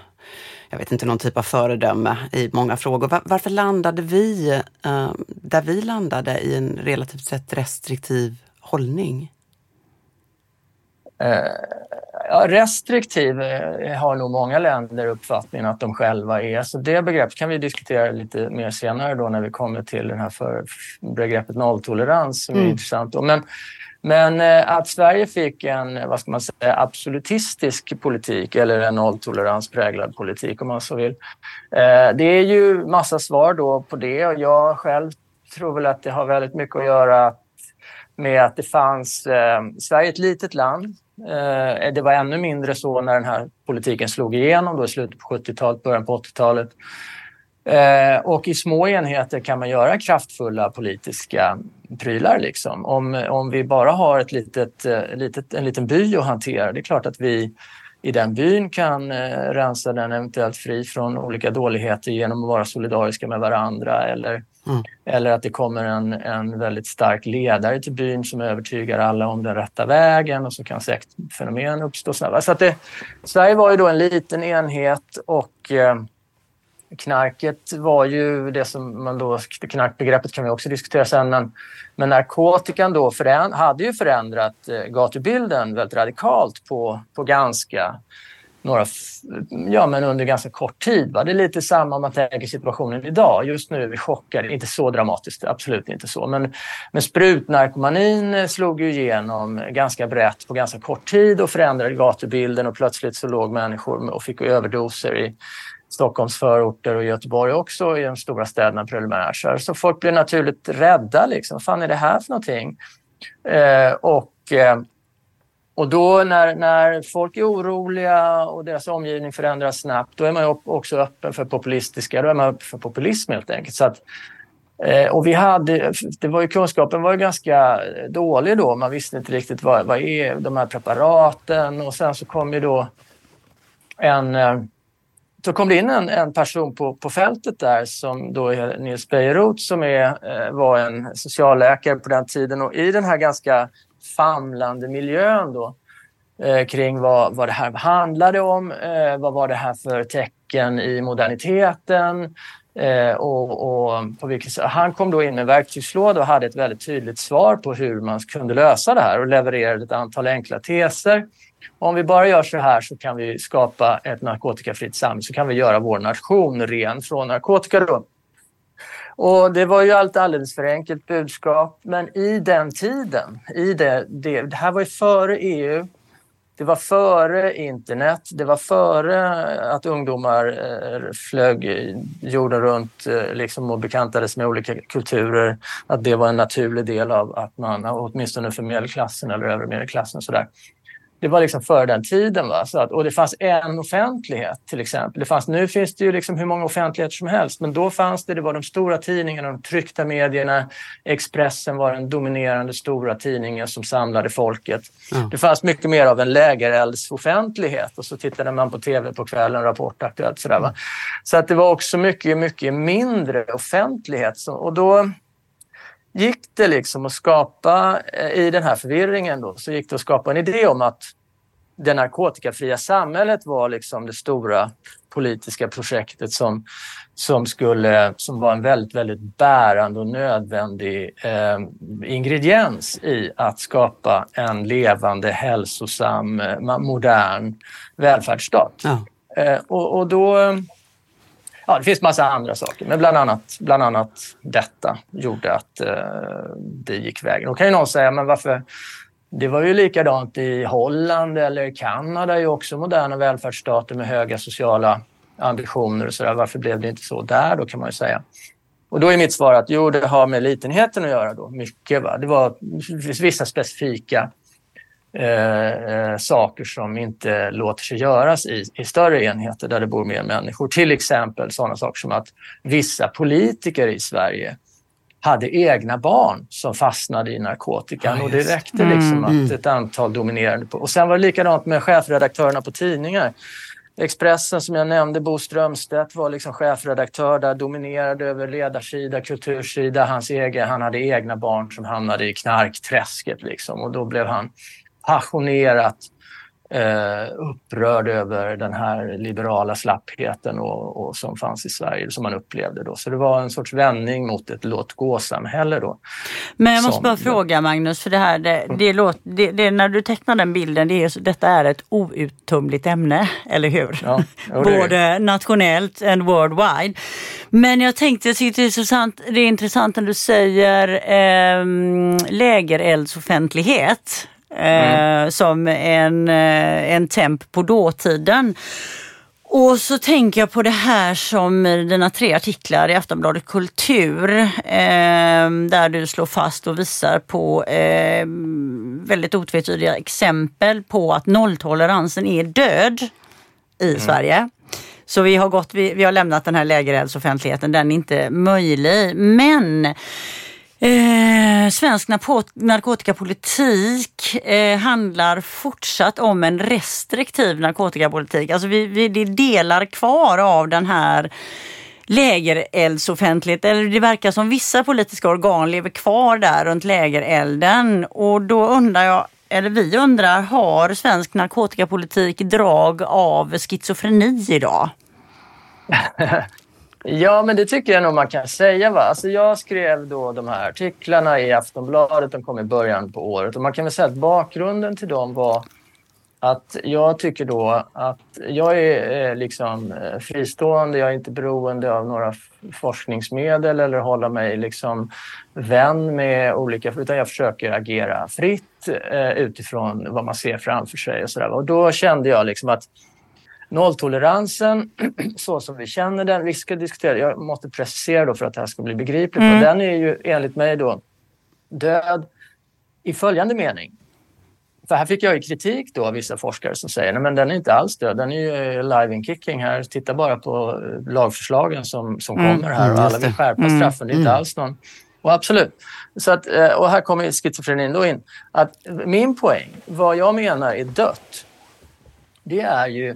Speaker 1: jag vet inte, någon typ av föredöme i många frågor. Var, varför landade vi eh, där vi landade i en relativt sett restriktiv hållning?
Speaker 4: Eh, restriktiv eh, har nog många länder uppfattningen att de själva är. Så det begreppet kan vi diskutera lite mer senare då när vi kommer till det här för begreppet nolltolerans som är mm. intressant. Men, men eh, att Sverige fick en vad ska man säga, absolutistisk politik eller en nolltoleranspräglad politik om man så vill. Det är ju massa svar då på det och jag själv tror väl att det har väldigt mycket att göra med att det fanns, Sverige är ett litet land. Eh, det var ännu mindre så när den här politiken slog igenom då i slutet på 70-talet, början på 80-talet. Eh, och i små enheter kan man göra kraftfulla politiska prylar. Liksom. Om, om vi bara har ett litet, eh, litet, en liten by att hantera, det är klart att vi i den byn kan eh, rensa den eventuellt fri från olika dåligheter genom att vara solidariska med varandra eller, mm. eller att det kommer en, en väldigt stark ledare till byn som övertygar alla om den rätta vägen och så kan sektfenomen uppstå. Så att det, Sverige var ju då en liten enhet och eh, knarket var ju det som man då, knarkbegreppet kan vi också diskutera sen, men, men narkotikan då föränd, hade ju förändrat eh, gatubilden väldigt radikalt på, på ganska några, ja men under ganska kort tid. Va? Det är lite samma om man tänker situationen idag. Just nu är vi chockade, inte så dramatiskt, absolut inte så. Men, men sprutnarkomanin eh, slog ju igenom ganska brett på ganska kort tid och förändrade gatubilden och plötsligt så låg människor och fick överdoser i Stockholms förorter och Göteborg också, i de stora städerna preliminärt. Så folk blir naturligt rädda. Liksom. Vad fan är det här för någonting? Eh, och, eh, och då när, när folk är oroliga och deras omgivning förändras snabbt, då är man också öppen för populistiska, då är man öppen för populism helt enkelt. Så att, eh, och vi hade, det var ju, kunskapen var ju ganska dålig då. Man visste inte riktigt vad, vad är de här preparaten och sen så kom ju då en eh, så kom det in en, en person på, på fältet där som då är Nils Bejerot som är, eh, var en socialläkare på den tiden. Och i den här ganska famlande miljön då eh, kring vad, vad det här handlade om, eh, vad var det här för tecken i moderniteten eh, och, och, på vilket Han kom då in med verktygslåda och hade ett väldigt tydligt svar på hur man kunde lösa det här och levererade ett antal enkla teser om vi bara gör så här så kan vi skapa ett narkotikafritt samhälle, så kan vi göra vår nation ren från narkotika. Då. Och det var ju allt alldeles för enkelt budskap, men i den tiden, i det, det, det här var ju före EU, det var före internet, det var före att ungdomar eh, flög jorden runt eh, liksom, och bekantades med olika kulturer. Att det var en naturlig del av att man, åtminstone för medelklassen eller övre medelklassen, sådär, det var liksom före den tiden. Va? Så att, och det fanns en offentlighet till exempel. Det fanns, nu finns det ju liksom hur många offentligheter som helst, men då fanns det, det var de stora tidningarna, de tryckta medierna. Expressen var den dominerande stora tidningen som samlade folket. Mm. Det fanns mycket mer av en lägereldsoffentlighet och så tittade man på tv på kvällen, Rapport, Aktuellt sådär. Va? Så att det var också mycket, mycket mindre offentlighet. Och då gick det liksom att skapa, eh, i den här förvirringen då, så gick det att skapa en idé om att det narkotikafria samhället var liksom det stora politiska projektet som, som, skulle, som var en väldigt, väldigt bärande och nödvändig eh, ingrediens i att skapa en levande, hälsosam, eh, modern välfärdsstat. Ja. Eh, och, och då ja, det finns massa andra saker, men bland annat, bland annat detta gjorde att eh, det gick vägen. Då kan ju någon säga, men varför? Det var ju likadant i Holland eller Kanada, är ju också moderna välfärdsstater med höga sociala ambitioner och sådär. Varför blev det inte så där då kan man ju säga. Och då är mitt svar att jo, det har med litenheten att göra då, mycket. Va? Det var vissa specifika Eh, eh, saker som inte låter sig göras i, i större enheter där det bor mer människor. Till exempel sådana saker som att vissa politiker i Sverige hade egna barn som fastnade i narkotikan ja, och det räckte liksom mm. att ett antal dominerade. På. Och sen var det likadant med chefredaktörerna på tidningar. Expressen som jag nämnde, Bo Strömstedt var liksom chefredaktör där, dominerade över ledarsida, kultursida, hans egen, han hade egna barn som hamnade i knarkträsket liksom och då blev han passionerat eh, upprörd över den här liberala slappheten och, och, som fanns i Sverige, som man upplevde då. Så det var en sorts vändning mot ett låt gå-samhälle då.
Speaker 2: Men jag måste som, bara fråga Magnus, för det här, det, det, låt, det, det, när du tecknar den bilden, det är, detta är ett outtömligt ämne, eller hur? Ja, Både nationellt and worldwide. Men jag tänkte, jag tycker det är intressant, det är intressant när du säger eh, lägereldsoffentlighet. Mm. som en, eh, en temp på dåtiden. Och så tänker jag på det här som dina tre artiklar i Aftonbladet Kultur eh, där du slår fast och visar på eh, väldigt otvetydiga exempel på att nolltoleransen är död i mm. Sverige. Så vi har, gått, vi, vi har lämnat den här lägereldsoffentligheten, den är inte möjlig. Men Eh, svensk narkotikapolitik eh, handlar fortsatt om en restriktiv narkotikapolitik. Alltså vi, vi, det är delar kvar av den här lägereldsoffentlighet, eller det verkar som vissa politiska organ lever kvar där runt lägerelden. Och då undrar jag, eller vi undrar, har svensk narkotikapolitik drag av schizofreni idag?
Speaker 4: Ja, men det tycker jag nog man kan säga. Va? Alltså jag skrev då de här artiklarna i Aftonbladet, de kom i början på året. Och man kan väl säga att bakgrunden till dem var att jag tycker då att jag är eh, liksom eh, fristående, jag är inte beroende av några forskningsmedel eller hålla mig liksom vän med olika, utan jag försöker agera fritt eh, utifrån vad man ser framför sig och sådär. Och då kände jag liksom att Nolltoleransen, så som vi känner den, vi ska diskutera, jag måste precisera då för att det här ska bli begripligt. Mm. Den är ju enligt mig då död i följande mening. För här fick jag ju kritik då av vissa forskare som säger att den är inte alls död, den är ju live in kicking här. Titta bara på eh, lagförslagen som, som mm. kommer här och alla vill skärpa mm. straffen. Det är inte mm. alls någon... Och absolut. Så att, eh, och här kommer schizofrenin då in. Att min poäng, vad jag menar är dött, det är ju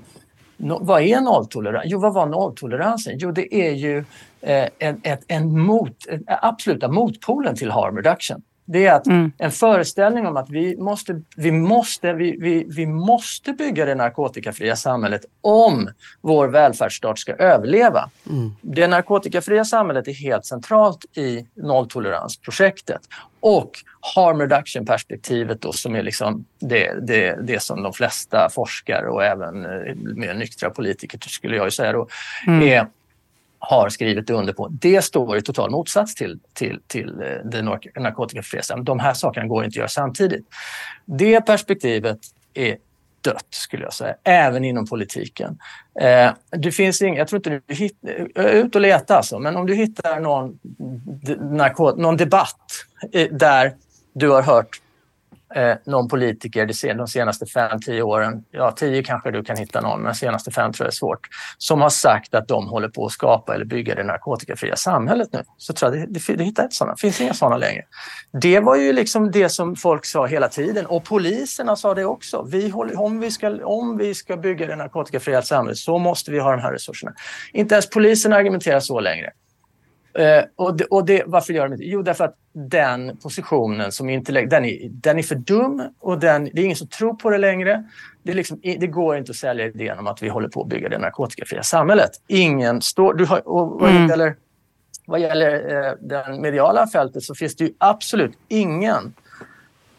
Speaker 4: No, vad är nolltolerans? Jo, vad var nolltoleransen? Jo, det är ju eh, en, ett, en mot, en absoluta motpolen till harm reduction. Det är att mm. en föreställning om att vi måste, vi, måste, vi, vi, vi måste bygga det narkotikafria samhället om vår välfärdsstat ska överleva. Mm. Det narkotikafria samhället är helt centralt i nolltoleransprojektet. Och harm reduction-perspektivet då, som är liksom det, det, det som de flesta forskare och även eh, mer nyktra politiker skulle jag säga då, mm. är har skrivit under på. Det står i total motsats till, till, till eh, det narkotikafria De här sakerna går inte att göra samtidigt. Det perspektivet är dött, skulle jag säga, även inom politiken. Eh, det finns ing, jag tror inte du hittar, eh, ut och leta alltså, men om du hittar någon, någon debatt eh, där du har hört eh, någon politiker de senaste fem, tio åren, ja tio kanske du kan hitta någon, men senaste fem tror jag är svårt, som har sagt att de håller på att skapa eller bygga det narkotikafria samhället nu. Så tror jag det, det, det hittar inte sådana, det finns inga sådana längre. Det var ju liksom det som folk sa hela tiden och poliserna sa det också. Vi håller, om, vi ska, om vi ska bygga det narkotikafria samhället så måste vi ha de här resurserna. Inte ens polisen argumenterar så längre. Eh, och det, och det, varför gör de inte Jo, därför att den positionen som intellekt, den är, den är för dum och den, det är ingen som tror på det längre. Det, liksom, det går inte att sälja idén om att vi håller på att bygga det narkotikafria samhället. Ingen står... Du har, och vad mm. gäller, vad gäller eh, den mediala fältet så finns det ju absolut ingen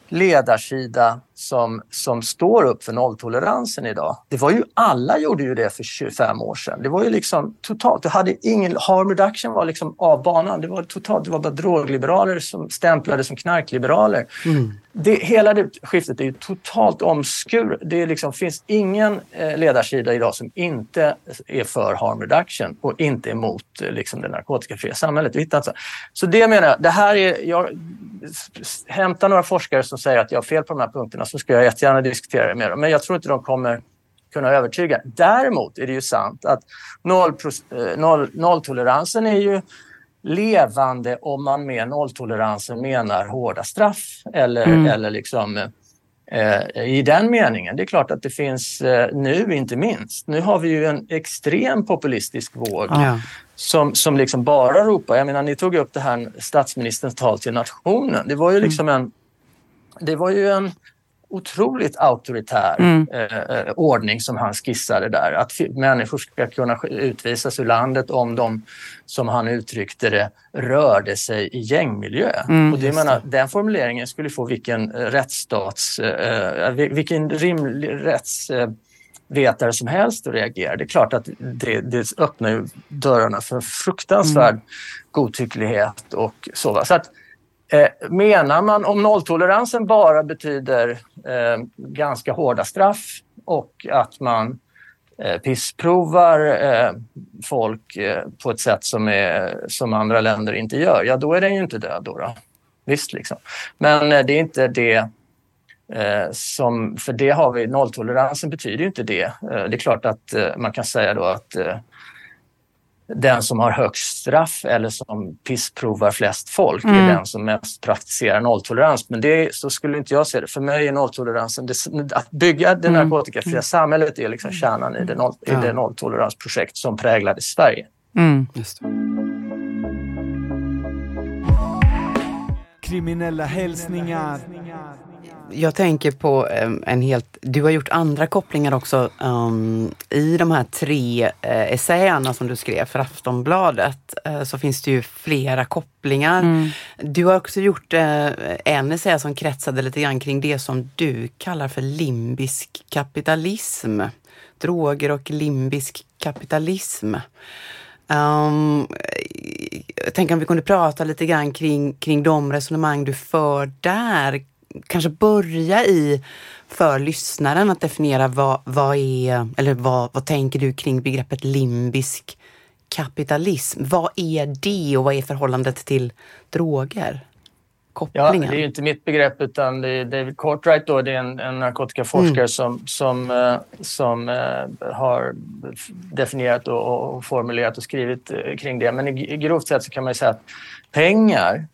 Speaker 4: ledarsida som, som står upp för nolltoleransen idag. Det var ju, alla gjorde ju det för 25 år sedan. Det var ju liksom totalt, du hade ingen, harm reduction var liksom av banan. Det var totalt, det var bara drogliberaler som stämplade som knarkliberaler. Mm. Det, hela det skiftet är ju totalt omskur. Det liksom, finns ingen eh, ledarsida idag som inte är för harm reduction och inte emot eh, liksom, det narkotikafria samhället. Alltså. Så det menar jag, det här är, jag hämtar några forskare som säger att jag har fel på de här punkterna så ska jag jättegärna diskutera det med dem. Men jag tror inte de kommer kunna övertyga. Däremot är det ju sant att noll, eh, noll, nolltoleransen är ju levande om man med nolltoleransen menar hårda straff eller, mm. eller liksom eh, i den meningen. Det är klart att det finns eh, nu, inte minst. Nu har vi ju en extrem populistisk våg ja. som, som liksom bara ropar. Jag menar, ni tog upp det här statsministerns tal till nationen. Det var ju mm. liksom en det var ju en otroligt auktoritär mm. Eh, eh, ordning som han skissade där. Att människor ska kunna utvisas ur landet om de, som han uttryckte det, rörde sig i gängmiljö. Mm, och det menar, den formuleringen skulle få vilken eh, rättsstats, eh, vilken rimlig rättsvetare som helst att reagera. Det är klart att det, det öppnar dörrarna för fruktansvärd mm. godtycklighet och så. så att, Eh, menar man om nolltoleransen bara betyder eh, ganska hårda straff och att man eh, pissprovar eh, folk eh, på ett sätt som, är, som andra länder inte gör, ja då är den ju inte död. Då, då. Visst, liksom. Men eh, det är inte det eh, som, för det har vi, nolltoleransen betyder ju inte det. Eh, det är klart att eh, man kan säga då att eh, den som har högst straff eller som pissprovar flest folk mm. är den som mest praktiserar nolltolerans. Men det, så skulle inte jag se det. För mig är nolltoleransen, det, att bygga det mm. narkotikafria mm. samhället är liksom kärnan i det, noll, i det nolltoleransprojekt som präglade Sverige. Mm.
Speaker 3: Kriminella hälsningar
Speaker 1: jag tänker på en helt... Du har gjort andra kopplingar också um, i de här tre uh, essäerna som du skrev för Aftonbladet. Uh, så finns det ju flera kopplingar. Mm. Du har också gjort uh, en essä som kretsade lite grann kring det som du kallar för limbisk kapitalism. Droger och limbisk kapitalism. Um, jag tänker om vi kunde prata lite grann kring, kring de resonemang du för där kanske börja i för lyssnaren att definiera vad, vad är, eller vad, vad tänker du kring begreppet limbisk kapitalism? Vad är det och vad är förhållandet till droger?
Speaker 4: Kopplingen. Ja, det är inte mitt begrepp utan det är David Cartwright då, det är en, en narkotikaforskare mm. som, som, uh, som uh, har definierat och, och, formulerat och skrivit uh, kring det. Men i, grovt sett så kan man säga att pengar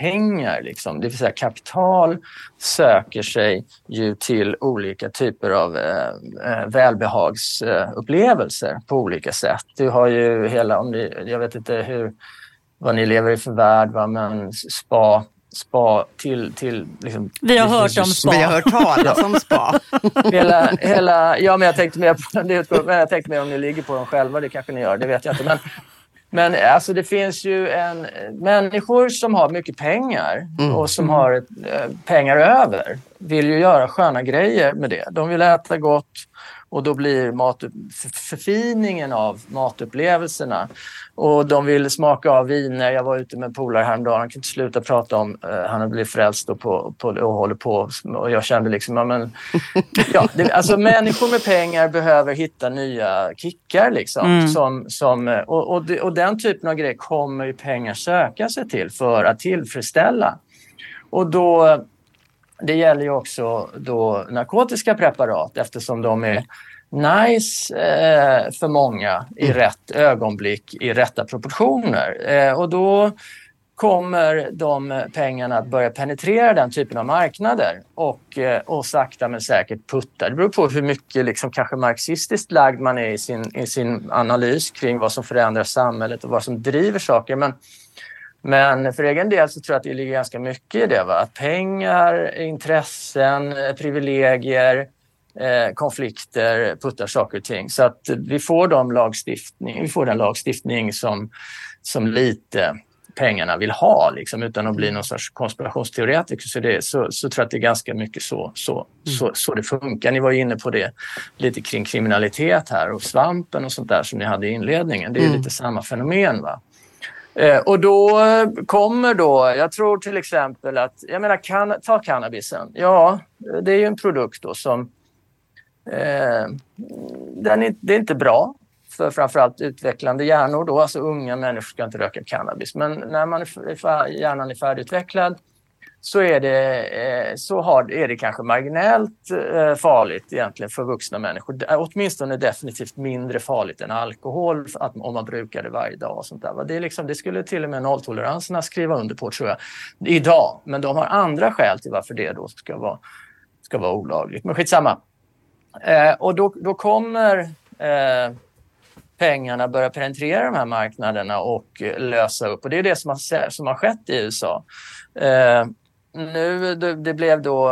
Speaker 4: pengar, liksom. det vill säga kapital söker sig ju till olika typer av eh, eh välbehagsupplevelser på olika sätt. Du har ju hela, om ni, jag vet inte hur, vad ni lever i för värld, va? men spa spa till... till liksom,
Speaker 2: vi har hört om spa.
Speaker 1: Vi har hört talas om spa.
Speaker 4: hela, hela, ja, men jag tänkte mer på, det, jag tänkte mer om ni ligger på dem själva, det kanske ni gör, det vet jag inte. Men, men alltså det finns ju en, människor som har mycket pengar mm. och som har eh, pengar över vill ju göra sköna grejer med det. De vill äta gott och då blir mat, förfiningen av matupplevelserna och de vill smaka av viner. Jag var ute med en polare häromdagen, han kunde inte sluta prata om, uh, han har blivit frälst på, på, och håller på. Och jag kände liksom, ja, men, ja, det, alltså människor med pengar behöver hitta nya kickar liksom. Mm. Som, som, och, och, och, den typen av grejer kommer ju pengar söka sig till för att tillfredsställa. Och då, det gäller ju också då narkotiska preparat eftersom de är nice eh, för många i mm. rätt ögonblick, i rätta proportioner. Eh, och då kommer de pengarna att börja penetrera den typen av marknader och, eh, och sakta men säkert putta. Det beror på hur mycket liksom, kanske marxistiskt lagd man är i sin, i sin analys kring vad som förändrar samhället och vad som driver saker. Men, men för egen del så tror jag att det ligger ganska mycket i det. Va? Att pengar, intressen, privilegier eh, konflikter, puttar saker och ting. Så att vi får, de lagstiftning, vi får den lagstiftning som, som lite pengarna vill ha liksom, utan att bli någon sorts konspirationsteoretiker. Så, det, så, så tror jag att det är ganska mycket så, så, mm. så, så det funkar. Ni var inne på det lite kring kriminalitet här och svampen och sånt där som ni hade i inledningen. Det är mm. lite samma fenomen. va Eh, och då kommer då, jag tror till exempel att, jag menar, kan, ta cannabisen. Ja, det är ju en produkt då som Eh, den är, det är inte bra för framförallt utvecklande hjärnor. Då. Alltså unga människor ska inte röka cannabis. Men när man är, hjärnan är färdigutvecklad så är det, eh, så har, är det kanske marginellt eh, farligt egentligen för vuxna människor. Åtminstone definitivt mindre farligt än alkohol att, om man brukar det varje dag. Och sånt där. Det, är liksom, det skulle till och med nolltoleranserna skriva under på tror jag, idag. Men de har andra skäl till varför det då ska vara, ska vara olagligt. Men skitsamma. Eh, och då, då kommer eh, pengarna börja penetrera de här marknaderna och eh, lösa upp. Och det är det som har, som har skett i USA. Eh, nu, det, det, blev då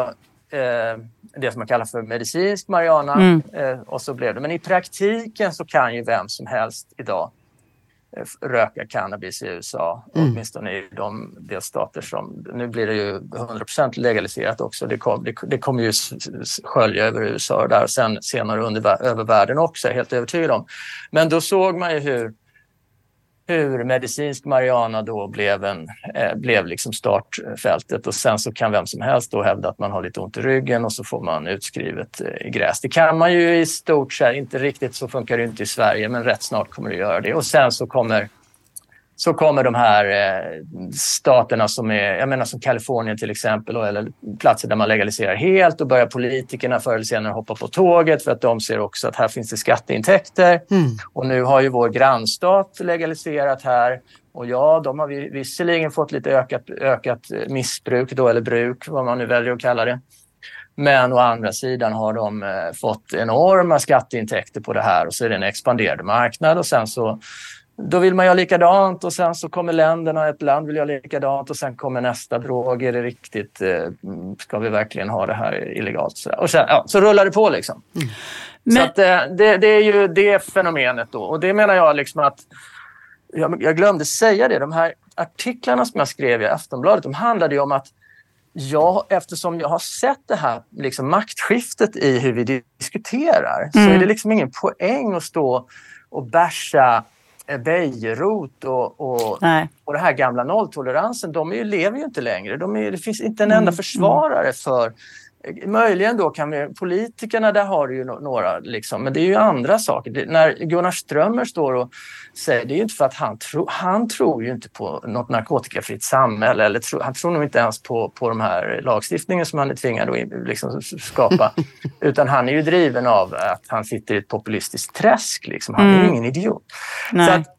Speaker 4: eh, det som man kallar för medicinsk marijuana. Mm. Eh, och så blev det. Men i praktiken så kan ju vem som helst idag Eh, röka cannabis i USA, mm. åtminstone i de delstater som... Nu blir det ju 100% legaliserat också. Det, kom, det, det kommer ju skölja över USA där och sen senare under, över världen också, helt övertygad om. Men då såg man ju hur hur medicinsk marijuana då blev, en, eh, blev liksom startfältet och sen så kan vem som helst då hävda att man har lite ont i ryggen och så får man utskrivet eh, gräs. Det kan man ju i stort sett, inte riktigt så funkar det inte i Sverige men rätt snart kommer det göra det och sen så kommer så kommer de här eh, staterna som är, jag menar som Kalifornien till exempel, eller platser där man legaliserar helt och börjar politikerna förr eller senare hoppa på tåget för att de ser också att här finns det skatteintäkter. Mm. Och nu har ju vår grannstat legaliserat här och ja, de har visserligen fått lite ökat, ökat missbruk då, eller bruk, vad man nu väljer att kalla det. Men å andra sidan har de eh, fått enorma skatteintäkter på det här och så är det en expanderande marknad och sen så då vill man göra likadant och sen så kommer länderna, ett land vill göra likadant och sen kommer nästa drog. Är det riktigt? Eh, ska vi verkligen ha det här illegalt? Och sen, ja, så rullar det på liksom. Mm. Men... Så att, eh, det, det, är ju det fenomenet då. Och det menar jag liksom att jag, jag glömde säga det. De här artiklarna som jag skrev i Aftonbladet, de handlade ju om att jag, eftersom jag har sett det här liksom maktskiftet i hur vi diskuterar mm. så är det liksom ingen poäng att stå och bärsa Bejerot och, och, och det här gamla nolltoleransen, de är, lever ju inte längre. De är, det finns inte en enda mm. försvarare för Möjligen då kan vi, politikerna där har du ju några, liksom, men det är ju andra saker. Det, när Gunnar Strömmer står och säger, det är ju inte för att han, tro, han tror ju inte på något narkotikafritt samhälle eller tro, han tror nog inte ens på, på de här lagstiftningen som han är tvingad att liksom skapa. Utan han är ju driven av att han sitter i ett populistiskt träsk. Liksom. Han är ju mm. ingen idiot. Så att,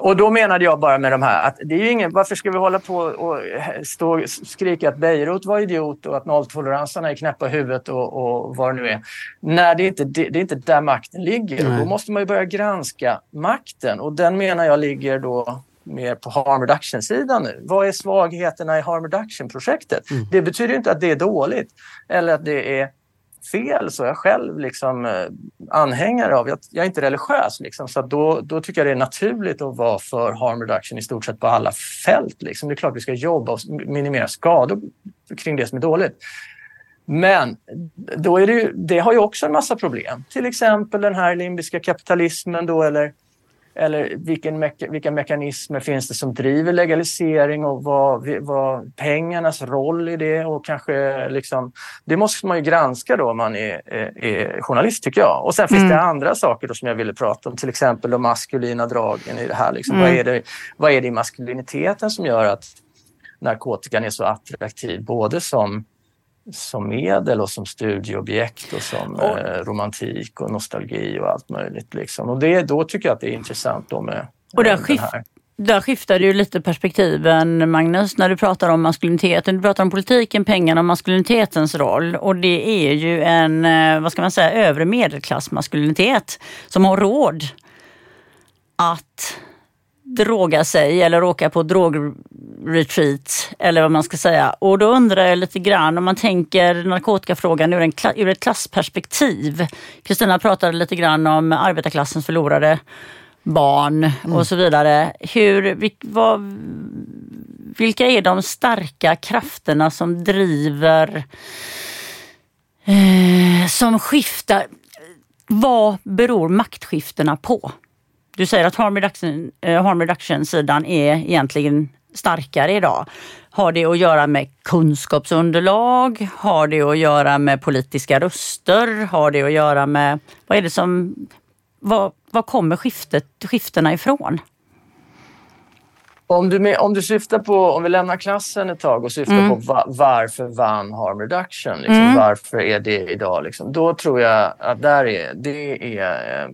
Speaker 4: och då menade jag bara med de här att det är ju ingen, varför ska vi hålla på och stå och skrika att Beirut var idiot och att nolltoleranserna är knäppa i huvudet och, och vad det nu är. När det är inte det, det är inte där makten ligger. Mm. Då måste man ju börja granska makten och den menar jag ligger då mer på harm reduction-sidan nu. Vad är svagheterna i harm reduction-projektet? Mm. Det betyder inte att det är dåligt eller att det är fel så är jag själv liksom, eh, anhängare av, jag, jag är inte religiös liksom, så då, då tycker jag det är naturligt att vara för harm reduction i stort sett på alla fält. Liksom. Det är klart vi ska jobba och minimera skador kring det som är dåligt. Men då är det, ju, det har ju också en massa problem. Till exempel den här limbiska kapitalismen då eller eller vilken meka, vilka mekanismer finns det som driver legalisering och vad, vad pengarnas roll i det och kanske liksom, det måste man ju granska då om man är, är, är journalist tycker jag. Och sen finns mm. det andra saker som jag ville prata om, till exempel de maskulina dragen i det här. Liksom. Mm. Vad, är det, vad är det i maskuliniteten som gör att narkotikan är så attraktiv både som som medel och som studieobjekt och som och, eh, romantik och nostalgi och allt möjligt. Liksom. Och det, då tycker jag att det är intressant då med
Speaker 2: och där, skift, här. där skiftar ju lite perspektiven Magnus när du pratar om maskuliniteten. Du pratar om politiken, pengarna och maskulinitetens roll. Och det är ju en, eh, vad ska man säga, övre medelklassmaskulinitet som har råd att droga sig eller åka på drogretreat eller vad man ska säga. Och då undrar jag lite grann om man tänker narkotikafrågan ur, en, ur ett klassperspektiv. Kristina pratade lite grann om arbetarklassens förlorade barn mm. och så vidare. Hur, vil, vad, vilka är de starka krafterna som driver, eh, som skiftar? Vad beror maktskiftena på? Du säger att harm reduction, eh, harm reduction sidan är egentligen starkare idag. Har det att göra med kunskapsunderlag? Har det att göra med politiska röster? Har det att göra med, vad är det som, vad, vad kommer skiftet, skiftena ifrån?
Speaker 4: Om du, om du syftar på, om vi lämnar klassen ett tag och syftar mm. på va, varför vann harm reduction, liksom, mm. varför är det idag? Liksom, då tror jag att där är, det är eh,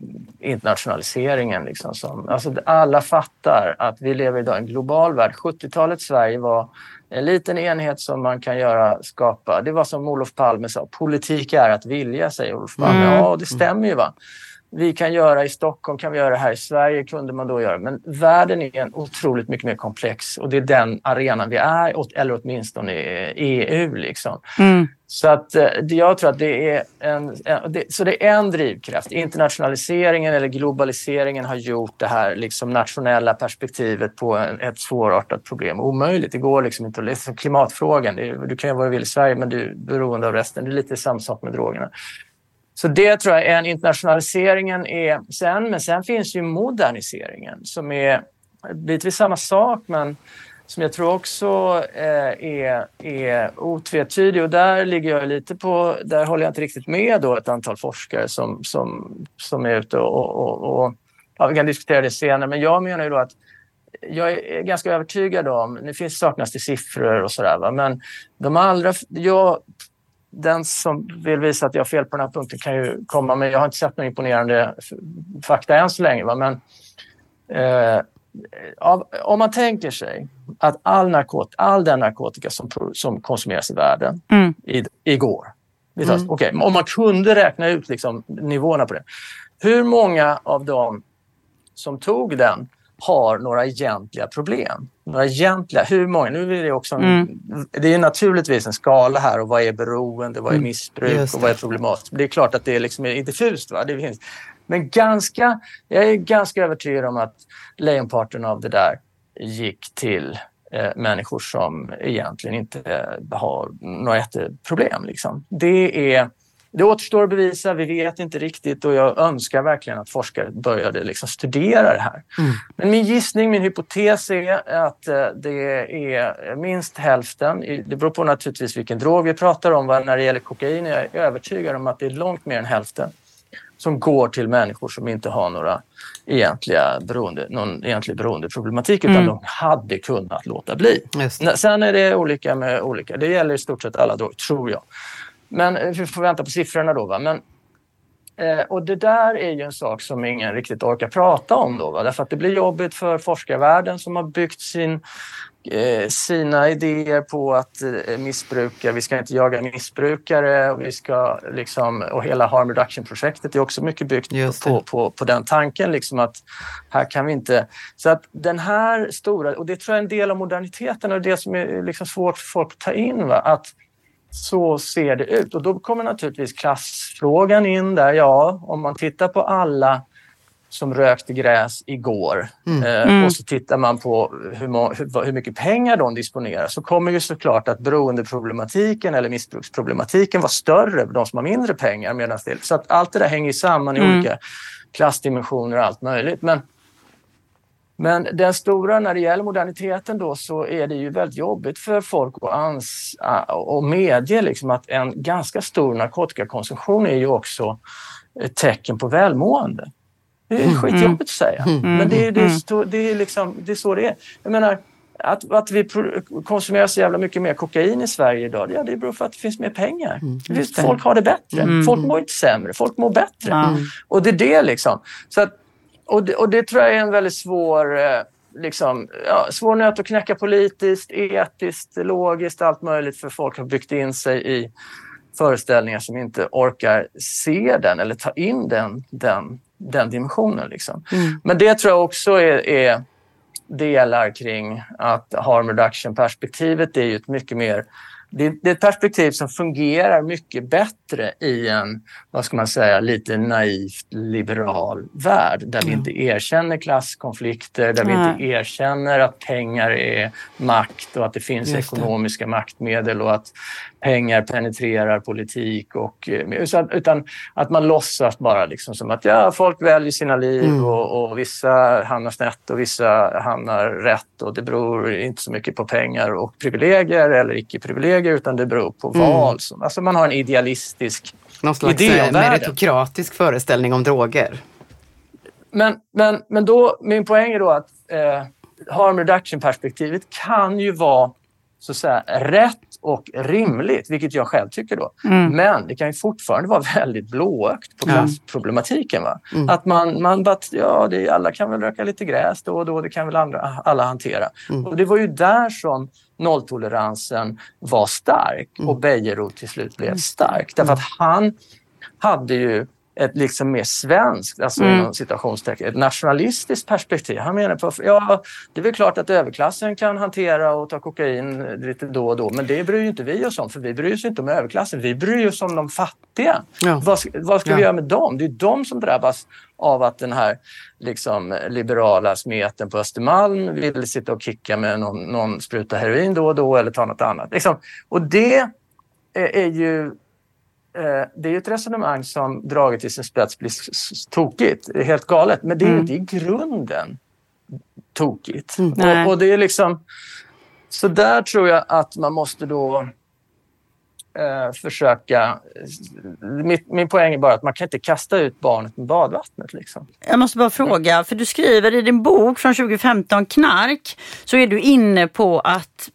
Speaker 4: internationaliseringen. Liksom, som, alltså, alla fattar att vi lever idag i en global värld. 70-talets Sverige var en liten enhet som man kan göra, skapa. Det var som Olof Palme sa, politik är att vilja, säger Olof Palme. Mm. Ja, det stämmer ju. va vi kan göra i Stockholm kan vi göra här i Sverige kunde man då göra. Men världen är en otroligt mycket mer komplex och det är den arenan vi är, eller åtminstone EU. Liksom. Mm. Så att eh, jag tror att det är en, det, så det är en drivkraft. Internationaliseringen eller globaliseringen har gjort det här liksom nationella perspektivet på en, ett svårartat problem omöjligt. Det går liksom inte att klimatfrågan. Du kan ju vara vill i Sverige men du är beroende av resten. Det är lite samma sak med drogerna. Så det tror jag är en internationaliseringen är sen, men sen finns ju moderniseringen som är bitvis samma sak men som jag tror också eh, är, är otvetydig. Och där ligger jag lite på, där håller jag inte riktigt med då ett antal forskare som, som, som är ute och, och, och ja, vi kan diskutera det senare, men jag menar ju då att jag är ganska övertygad om, nu finns saknas det siffror och sådär, men de allra, jag, den som vill visa att jag har fel på den här punkten kan ju komma, men jag har inte sett några imponerande fakta än så länge. Va? Men, eh, av, om man tänker sig att all, narkot, all den narkotika som, som konsumeras i världen mm. i, igår, mm. okay, om man kunde räkna ut liksom, nivåerna på det. Hur många av dem som tog den har några egentliga problem. Några egentliga, hur många? Nu är det också en, mm. det är naturligtvis en skala här och vad är beroende, vad är mm. missbruk och vad är problematiskt. Det är klart att det liksom är diffust. Va? Det finns. Men ganska, jag är ganska övertygad om att lejonparten av det där gick till eh, människor som egentligen inte har några jätteproblem. Liksom. Det är det återstår att bevisa, vi vet inte riktigt och jag önskar verkligen att forskare började liksom studera det här. Mm. Men min gissning, min hypotes är att eh, det är minst hälften. Det beror på naturligtvis vilken drog vi pratar om. När det gäller kokain är jag övertygad om att det är långt mer än hälften som går till människor som inte har några egentliga beroende, någon egentlig beroendeproblematik utan mm. de hade kunnat låta bli. Sen är det olika med olika. Det gäller i stort sett alla droger, tror jag. Men eh, vi får vänta på siffrorna då. Va? Men, eh, och det där är ju en sak som ingen riktigt orkar prata om då. Va? Därför att det blir jobbigt för forskarvärlden som har byggt sin, eh, sina idéer på att eh, missbruka, vi ska inte jaga missbrukare och, vi ska, liksom, och hela harm reduction-projektet är också mycket byggt på, på, på den tanken liksom att här kan vi inte... Så att den här stora, och det tror jag är en del av moderniteten och det som är liksom svårt för folk att ta in. Va? Att så ser det ut. Och då kommer naturligtvis klassfrågan in där. Ja, om man tittar på alla som rökte gräs igår mm. Eh, mm. och så tittar man på hur, hur, mycket pengar de disponerar så kommer ju såklart att beroendeproblematiken eller missbruksproblematiken var större, de som har mindre pengar. Medan det, så att allt det där hänger samman i mm. olika klassdimensioner och allt möjligt. Men men den stora, när det gäller moderniteten då, så är det ju väldigt jobbigt för folk att, ans att medge liksom att en ganska stor narkotikakonsumtion är ju också ett tecken på välmående. Det är mm. skitjobbigt att säga, mm. men det är, det, är, mm. det, är liksom, det är så det är. Jag menar, att, att vi konsumerar så jävla mycket mer kokain i Sverige idag, ja, det beror på att det finns mer pengar. Mm, folk har det bättre. Mm. Folk mår inte sämre, folk mår bättre. Mm. Och det är det liksom. Så att, och det, och det tror jag är en väldigt svår, eh, liksom, ja, svår nöt att knäcka politiskt, etiskt, logiskt, allt möjligt för folk har byggt in sig i föreställningar som inte orkar se den eller ta in den, den, den dimensionen. Liksom. Mm. Men det tror jag också är, är delar kring att harm reduction-perspektivet är ju ett mycket mer det, är ett perspektiv som fungerar mycket bättre i en, vad ska man säga, lite naivt liberal värld där mm. vi inte erkänner klasskonflikter, där mm. vi inte erkänner att pengar är makt och att det finns Just ekonomiska det. maktmedel och att pengar penetrerar politik. Och, eh, utan att man låtsas bara liksom som att ja, folk väljer sina liv mm. och, och, vissa hamnar snett och vissa hamnar rätt och det beror inte så mycket på pengar och privilegier eller icke-privilegier utan det beror på mm. val. Alltså man har en idealistisk
Speaker 1: Någon slags idé eh, meritokratisk föreställning om droger.
Speaker 4: Men, men, men då, min poäng är då att eh, harm reduction-perspektivet kan ju vara så att säga, rätt och rimligt, vilket jag själv tycker då. Mm. Men det kan ju fortfarande vara väldigt blåögt på klassproblematiken. Va? Mm. Att man, man bara, ja, det, alla kan väl röka lite gräs då och då, det kan väl andra, alla hantera. Mm. Och det var ju där som nolltoleransen var stark och mm. Bejerot till slut blev stark. Därför att han hade ju ett liksom mer svenskt, alltså mm. inom citationstecken, ett nationalistiskt perspektiv. Han menar på, ja, det är väl klart att överklassen kan hantera och ta kokain lite då och då, men det bryr inte vi oss om, för vi bryr oss inte om överklassen. Vi bryr oss om de fattiga. Ja. Vad, vad ska ja. vi göra med dem? Det är de som drabbas av att den här liksom, liberala smeten på Östermalm vill sitta och kicka med någon, någon spruta heroin då och då eller ta något annat. Liksom. Och det är, är ju det är ett resonemang som draget till sin spets blir tokigt, helt galet. Men det är mm. inte i grunden tokigt. Och, och, det är liksom... Så där tror jag att man måste då eh, försöka... Mitt, min poäng är bara att man kan inte kasta ut barnet med badvattnet. Liksom.
Speaker 2: Jag måste bara fråga, för du skriver i din bok från 2015, Knark, så är du inne på att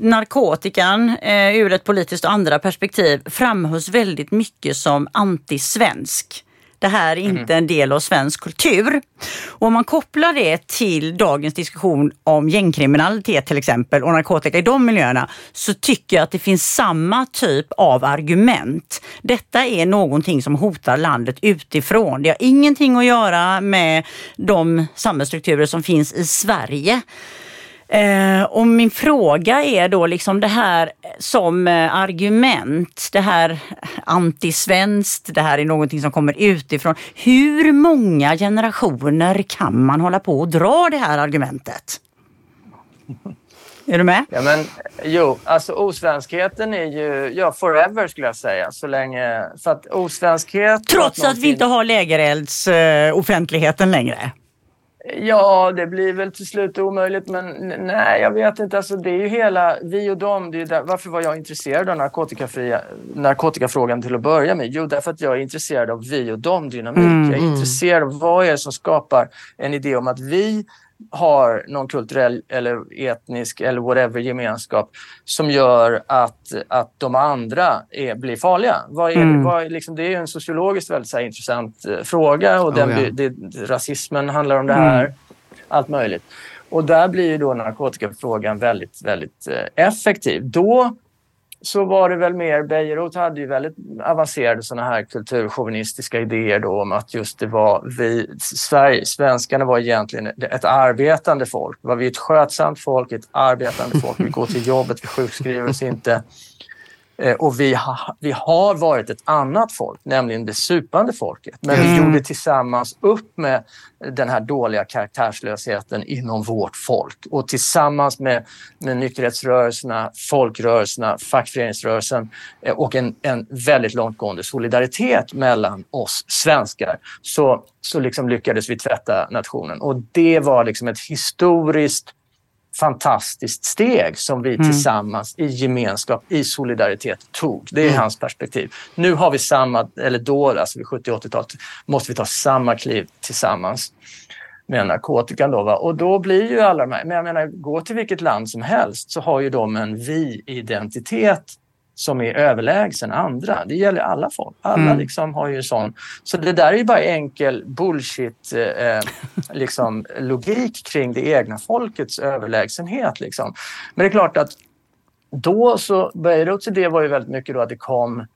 Speaker 2: narkotikan eh, ur ett politiskt och andra perspektiv framhålls väldigt mycket som antisvensk. Det här är inte en del av svensk kultur. Och om man kopplar det till dagens diskussion om gängkriminalitet till exempel och narkotika i de miljöerna så tycker jag att det finns samma typ av argument. Detta är någonting som hotar landet utifrån. Det har ingenting att göra med de samhällsstrukturer som finns i Sverige. Eh, och min fråga är då liksom det här som eh, argument, det här antisvenskt, det här är någonting som kommer utifrån. Hur många generationer kan man hålla på och dra det här argumentet? Är du med?
Speaker 4: Ja, men, jo, alltså osvenskheten är ju ja, forever skulle jag säga. Så länge, för att osvenskhet...
Speaker 2: Trots att, någonting... vi inte har lägerelds uh, offentligheten längre?
Speaker 4: Ja, det blir väl till slut omöjligt, men nej, jag vet inte. Alltså, det är ju hela vi och dem. Det är där, varför var jag intresserad av narkotikafria, narkotikafrågan till att börja med? Jo, därför att jag är intresserad av vi och dem-dynamik. Mm, jag är mm. intresserad av vad är det som skapar en idé om att vi har någon kulturell eller etnisk eller whatever gemenskap som gör att, att de andra är, blir farliga. Vad är, mm. vad, liksom, det är en sociologiskt väldigt här, intressant uh, fråga och den, oh, ja. det, rasismen handlar om det här. Mm. Allt möjligt. Och där blir ju då narkotikafrågan väldigt, väldigt uh, effektiv. Då så var det väl mer, Bejerot hade ju väldigt avancerade sådana här kulturchauvinistiska idéer då om att just det var vi, Sverige, svenskarna var egentligen ett arbetande folk. Var vi ett skötsamt folk, ett arbetande folk. Vi går till jobbet, vi sjukskriver oss inte. Eh, och vi, ha, vi har varit ett annat folk, nämligen det supande folket. Men mm. vi gjorde tillsammans upp med den här dåliga karaktärslösheten inom vårt folk. Och tillsammans med, med nykterhetsrörelserna, folkrörelserna, fackföreningsrörelsen eh, och en, en väldigt långtgående solidaritet mellan oss svenskar så, så liksom lyckades vi tvätta nationen. Och det var liksom ett historiskt fantastiskt steg som vi mm. tillsammans i gemenskap, i solidaritet tog. Det är mm. hans perspektiv. Nu har vi samma, eller då, alltså vid 70 80-talet, måste vi ta samma kliv tillsammans med narkotikan. Då, va? Och då blir ju alla de här, men jag menar, gå till vilket land som helst så har ju de en vi-identitet som är överlägsen andra. Det gäller alla folk. Alla mm. liksom har ju sån. Så det där är ju bara enkel bullshit eh, liksom, logik kring det egna folkets överlägsenhet. Liksom. Men det är klart att då så, Beiruts idé var ju väldigt mycket då att det kom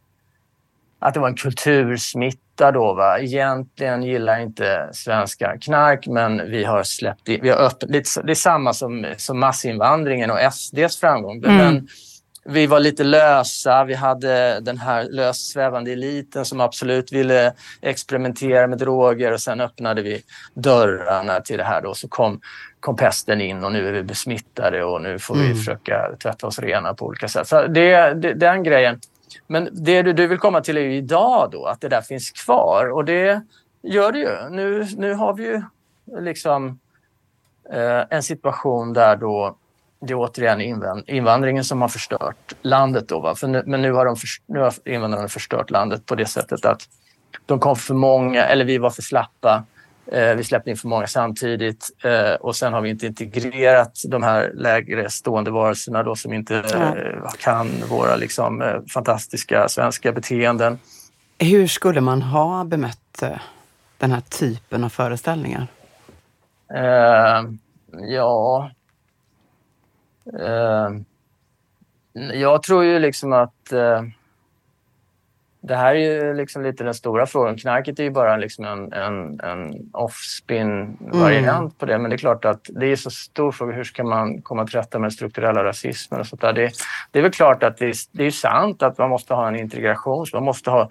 Speaker 4: att det var en kultursmitta då. Va? Egentligen gillar inte svenskar knark men vi har släppt in, vi har öppet, det är samma som, som massinvandringen och SDs framgång. Mm. Men vi var lite lösa. Vi hade den här löst svävande eliten som absolut ville experimentera med droger och sen öppnade vi dörrarna till det här. Då. Så kom, kom pesten in och nu är vi besmittade och nu får vi mm. försöka tvätta oss rena på olika sätt. Så det, det, den grejen. Men det du, du vill komma till är ju idag då, att det där finns kvar och det gör det ju. Nu, nu har vi ju liksom eh, en situation där då det är återigen invandringen som har förstört landet. Då, För nu, men nu har, de för, nu har invandrarna förstört landet på det sättet att de kom för många, eller vi var för slappa. Eh, vi släppte in för många samtidigt eh, och sen har vi inte integrerat de här lägre stående varelserna då, som inte eh, kan våra liksom, eh, fantastiska svenska beteenden.
Speaker 1: Hur skulle man ha bemött eh, den här typen av föreställningar?
Speaker 4: Eh, ja, jag tror ju liksom att uh, det här är ju liksom lite den stora frågan. Knarket är ju bara liksom en, en, en off-spin-variant mm. på det. Men det är klart att det är så stor fråga. Hur ska man komma till rätta med strukturella rasismen och sånt där? Det, det är väl klart att det är, det är sant att man måste ha en integration. Man måste ha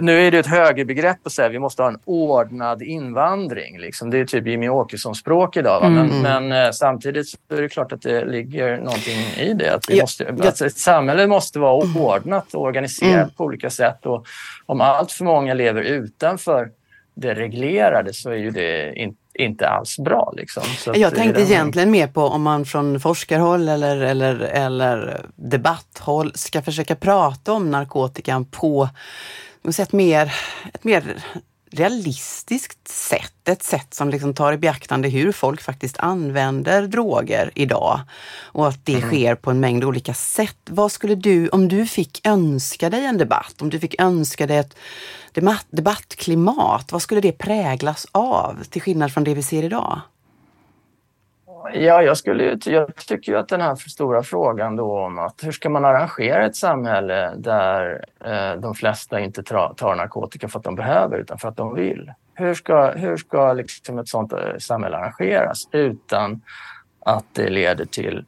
Speaker 4: nu är det ett högerbegrepp att säga vi måste ha en ordnad invandring. Liksom. Det är typ Jimmy Åkesson-språk idag. Mm. Men, men, eh, samtidigt är det klart att det ligger någonting i det. Att vi måste, ja, Att ett samhälle måste vara ordnat och organiserat mm. på olika sätt. Och om allt för många lever utanför det reglerade så är ju det inte inte alls bra. Liksom.
Speaker 1: jag tänkte den... egentligen mer på om man från forskarhåll eller, eller, eller debatthåll ska försöka prata om narkotikan på ett mer, ett mer realistiskt sätt. Ett sätt som liksom tar i beaktande hur folk faktiskt använder droger idag. Och att det mm. sker på en mängd olika sätt. Vad skulle du, om du fick önska dig en debatt, om du fick önska dig ett debattklimat, vad skulle det präglas av till skillnad från det vi ser idag?
Speaker 4: Ja, jag, skulle, jag tycker ju att den här stora frågan då om att hur ska man arrangera ett samhälle där eh, de flesta inte tar, tar narkotika för att de behöver utan för att de vill. Hur ska, hur ska liksom ett sådant eh, samhälle arrangeras utan att det leder till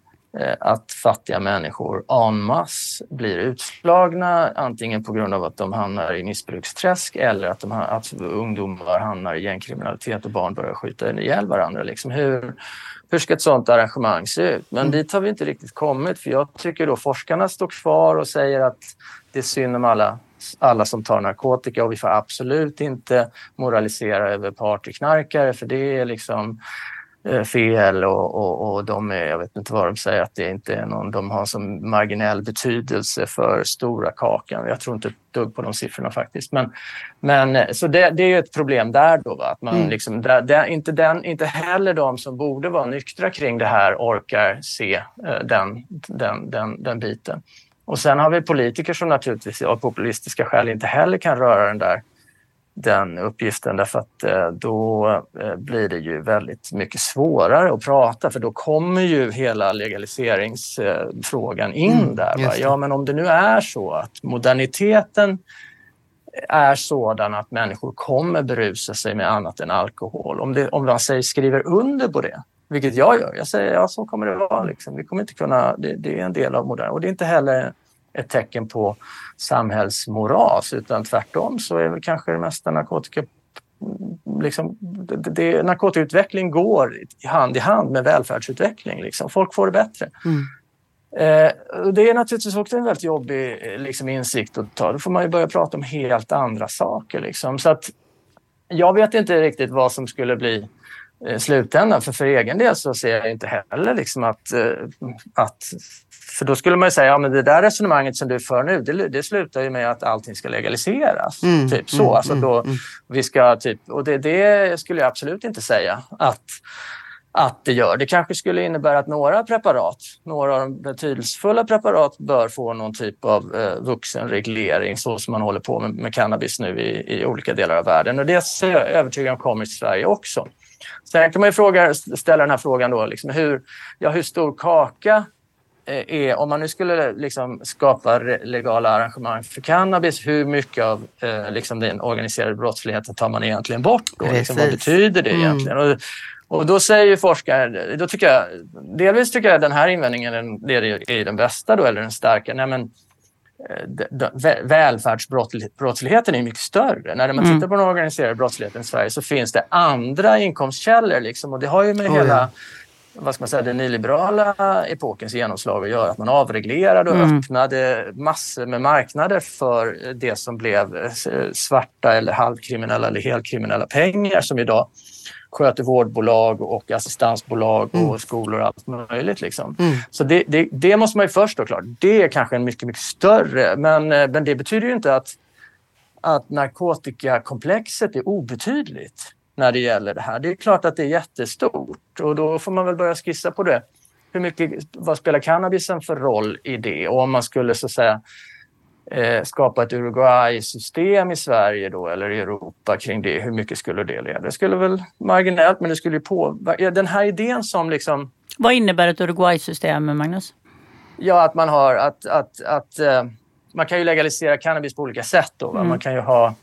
Speaker 4: att fattiga människor en masse blir utslagna antingen på grund av att de hamnar i missbruksträsk eller att, de, att ungdomar hamnar i gängkriminalitet och barn börjar skjuta ihjäl varandra. Liksom hur, hur ska ett sådant arrangemang se ut? Men mm. dit har vi inte riktigt kommit för jag tycker då forskarna står kvar och säger att det är synd om alla, alla som tar narkotika och vi får absolut inte moralisera över partyknarkare för det är liksom Eh, fel och, och, och de är, jag vet inte vad de säger, att det inte är någon, de har som marginell betydelse för stora kakan. Jag tror inte ett dugg på de siffrorna faktiskt. Men, men så det, det är ett problem där då, va? att man mm. liksom, det, det, inte, den, inte heller de som borde vara nyktra kring det här orkar se eh, den, den, den, den biten. Och sen har vi politiker som naturligtvis av populistiska skäl inte heller kan röra den där den uppgiften därför att eh, då eh, blir det ju väldigt mycket svårare att prata för då kommer ju hela legaliseringsfrågan in mm, där. Ja, men om det nu är så att moderniteten är sådan att människor kommer berusa sig med annat än alkohol. Om, det, om man säger skriver under på det, vilket jag gör. Jag säger ja, så kommer det vara. Liksom. Vi kommer inte kunna, det, det är en del av modern och det är inte heller ett tecken på samhällsmoras utan tvärtom så är väl kanske det mesta narkotika Liksom, det, det, narkotikautveckling går hand i hand med välfärdsutveckling. Liksom. Folk får det bättre. Mm. Eh, det är naturligtvis också en väldigt jobbig liksom, insikt att ta. Då får man ju börja prata om helt andra saker. Liksom. Så att, jag vet inte riktigt vad som skulle bli eh, slutändan. För för egen del så ser jag inte heller liksom att, eh, att för då skulle man säga, ja men det där resonemanget som du för nu, det, det slutar ju med att allting ska legaliseras. Mm, typ så. Mm, alltså då, mm, vi ska typ, och det, det skulle jag absolut inte säga att, att det gör. Det kanske skulle innebära att några preparat, några av de betydelsefulla preparat bör få någon typ av eh, vuxenreglering så som man håller på med, med cannabis nu i, i olika delar av världen. Och det är jag övertygad om kommer till Sverige också. Sen kan man ju fråga, ställa den här frågan då, liksom hur, ja, hur stor kaka är, om man nu skulle liksom skapa legala arrangemang för cannabis, hur mycket av eh, liksom den organiserade brottsligheten tar man egentligen bort? Då? Liksom, vad betyder det mm. egentligen? Och, och då säger forskare, då tycker jag, delvis tycker jag den här invändningen är, är den bästa då, eller den starka. Nej, men, eh, välfärdsbrottsligheten är mycket större. När man mm. tittar på den organiserade brottsligheten i Sverige så finns det andra inkomstkällor. Liksom, och det har ju med oh, hela ja vad ska man säga, den nyliberala epokens genomslag att göra. Att man avreglerade och mm. öppnade massor med marknader för det som blev eh, svarta eller halvkriminella eller helkriminella pengar som idag sköter vårdbolag och assistansbolag och mm. skolor och allt möjligt. Liksom. Mm. Så det, det, det, måste man ju först då klart. Det är kanske en mycket, mycket större, men, eh, men det betyder ju inte att, att narkotikakomplexet är obetydligt när det gäller det här. Det är klart att det är jättestort och då får man väl börja skissa på det. Hur mycket, vad spelar cannabisen för roll i det? Och om man skulle så säga eh, skapa ett Uruguay-system i Sverige då eller i Europa kring det, hur mycket skulle det leda? Det skulle väl marginellt, men det skulle ju påverka. Den här idén som liksom...
Speaker 2: Vad innebär ett Uruguay-system, Magnus?
Speaker 4: Ja, att man har att, att, att eh, man kan ju legalisera cannabis på olika sätt. Då, mm. Man kan ju ha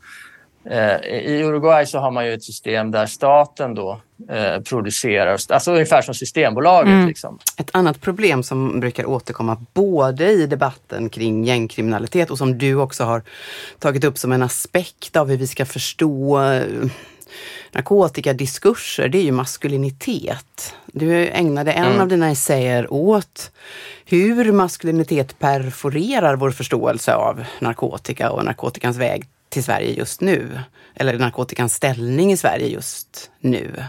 Speaker 4: I Uruguay så har man ju ett system där staten då eh, producerar, alltså ungefär som Systembolaget. Mm. Liksom.
Speaker 1: Ett annat problem som brukar återkomma både i debatten kring gängkriminalitet och som du också har tagit upp som en aspekt av hur vi ska förstå eh, narkotikadiskurser, det är ju maskulinitet. Du ägnade en mm. av dina essäer åt hur maskulinitet perforerar vår förståelse av narkotika och narkotikans väg till Sverige just nu. Eller narkotikans ställning i Sverige just nu.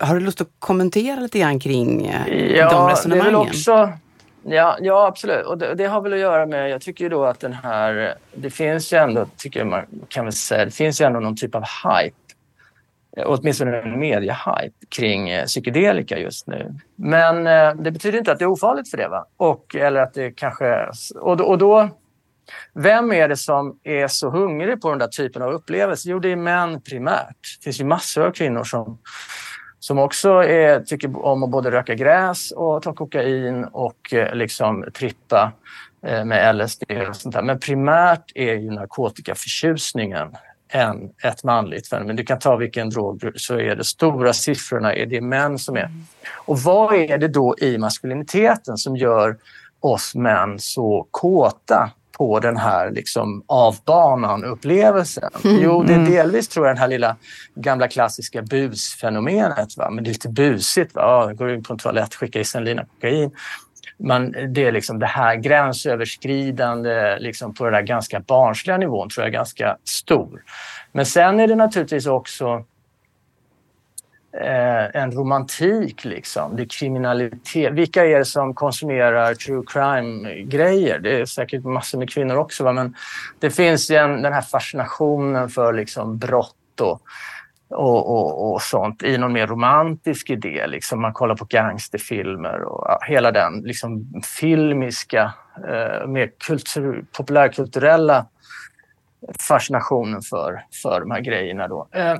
Speaker 1: Har du lust att kommentera lite grann kring eh,
Speaker 4: ja,
Speaker 1: de resonemangen?
Speaker 4: Det är också, ja, ja, absolut. Och det, det, har väl att göra med, jag tycker ju då att den här, det finns ju ändå, tycker man kan väl säga, det finns ju ändå någon typ av hype åtminstone en mediehype kring eh, psykedelika just nu. Men eh, det betyder inte att det är ofarligt för det. Va? Och, eller att det kanske, och, och då, vem är det som är så hungrig på den där typen av upplevelser? Jo, det är män primärt. Det finns ju massor av kvinnor som, som också är, tycker om att både röka gräs och ta kokain och eh, liksom trippa eh, med LSD och sånt där. Men primärt är ju narkotikaförtjusningen än ett manligt fenomen. Du kan ta vilken drog så är det stora siffrorna är det män som är. Och vad är det då i maskuliniteten som gör oss män så kåta på den här liksom avbanan-upplevelsen? Mm. Jo, det är mm. delvis tror jag den här lilla gamla klassiska busfenomenet. Va? Men det är lite busigt. Va? Ja, går in på en toalett, skickar i sig en lina kokain man, det är liksom det här gränsöverskridande liksom på den där ganska barnsliga nivån tror jag är ganska stor. Men sen är det naturligtvis också eh, en romantik. Liksom. Det är kriminalitet. Vilka är det som konsumerar true crime-grejer? Det är säkert massor med kvinnor också. Va? Men det finns en, den här fascinationen för liksom brott och och, och, och, sånt i någon mer romantisk idé. Liksom man kollar på gangsterfilmer och ja, hela den liksom filmiska, eh, mer kultur, populärkulturella fascinationen för, för de här grejerna. Då. Eh,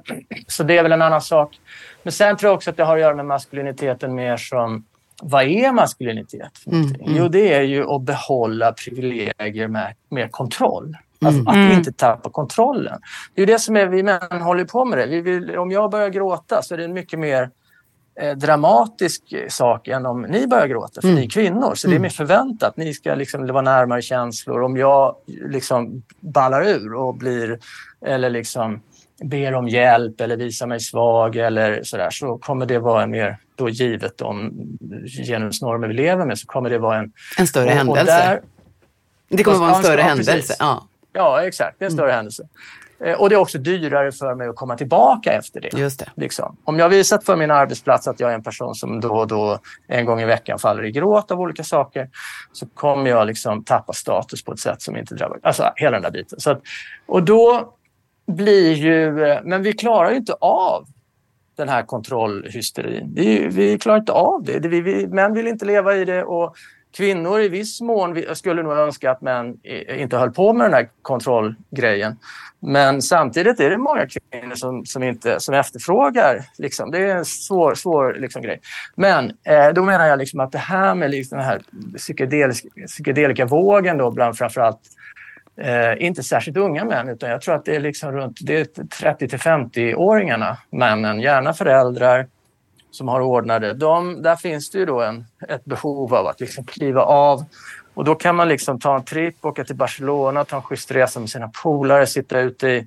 Speaker 4: så det är väl en annan sak. Men sen tror jag också att det har att göra med maskuliniteten mer som vad är maskulinitet? Mm, mm. Jo, det är ju att behålla privilegier med, med kontroll. Alltså, att mm. inte tappa kontrollen. Det är det som är, vi män håller på med det. Vi vill, om jag börjar gråta så är det mycket mer eh, dramatisk sak än om ni börjar gråta, för mm. ni är kvinnor. Så det är mm. mer förväntat. Ni ska liksom vara närmare känslor. Om jag liksom ballar ur och blir, eller liksom ber om hjälp eller visar mig svag eller sådär, så kommer det vara en mer, då givet de genusnormer vi lever med, så kommer det vara en...
Speaker 1: En större och, händelse. Och där, det kommer vara en större ja, händelse. Ja.
Speaker 4: Ja, exakt. Det är en större mm. händelse. Eh, och det är också dyrare för mig att komma tillbaka efter det.
Speaker 1: Just det.
Speaker 4: Liksom. Om jag visat för min arbetsplats att jag är en person som då och då en gång i veckan faller i gråt av olika saker så kommer jag liksom tappa status på ett sätt som inte drabbar... Alltså hela den där biten. Så att, och då blir ju... Eh, men vi klarar ju inte av den här kontrollhysterin. Vi, vi klarar inte av det. Vi, vi, män vill inte leva i det och Kvinnor i viss mån skulle nog önska att män inte höll på med den här kontrollgrejen. Men samtidigt är det många kvinnor som, som, inte, som efterfrågar. Liksom. Det är en svår, svår liksom, grej. Men eh, då menar jag liksom att det här med liksom den här psykedeliska, psykedelika vågen då bland framförallt eh, inte särskilt unga män utan jag tror att det är liksom runt det är 30 till 50-åringarna, männen, gärna föräldrar, som har ordnade, de, där finns det ju då en, ett behov av att liksom kliva av. Och då kan man liksom ta en tripp, åka till Barcelona, ta en schysst resa med sina polare, sitta ute i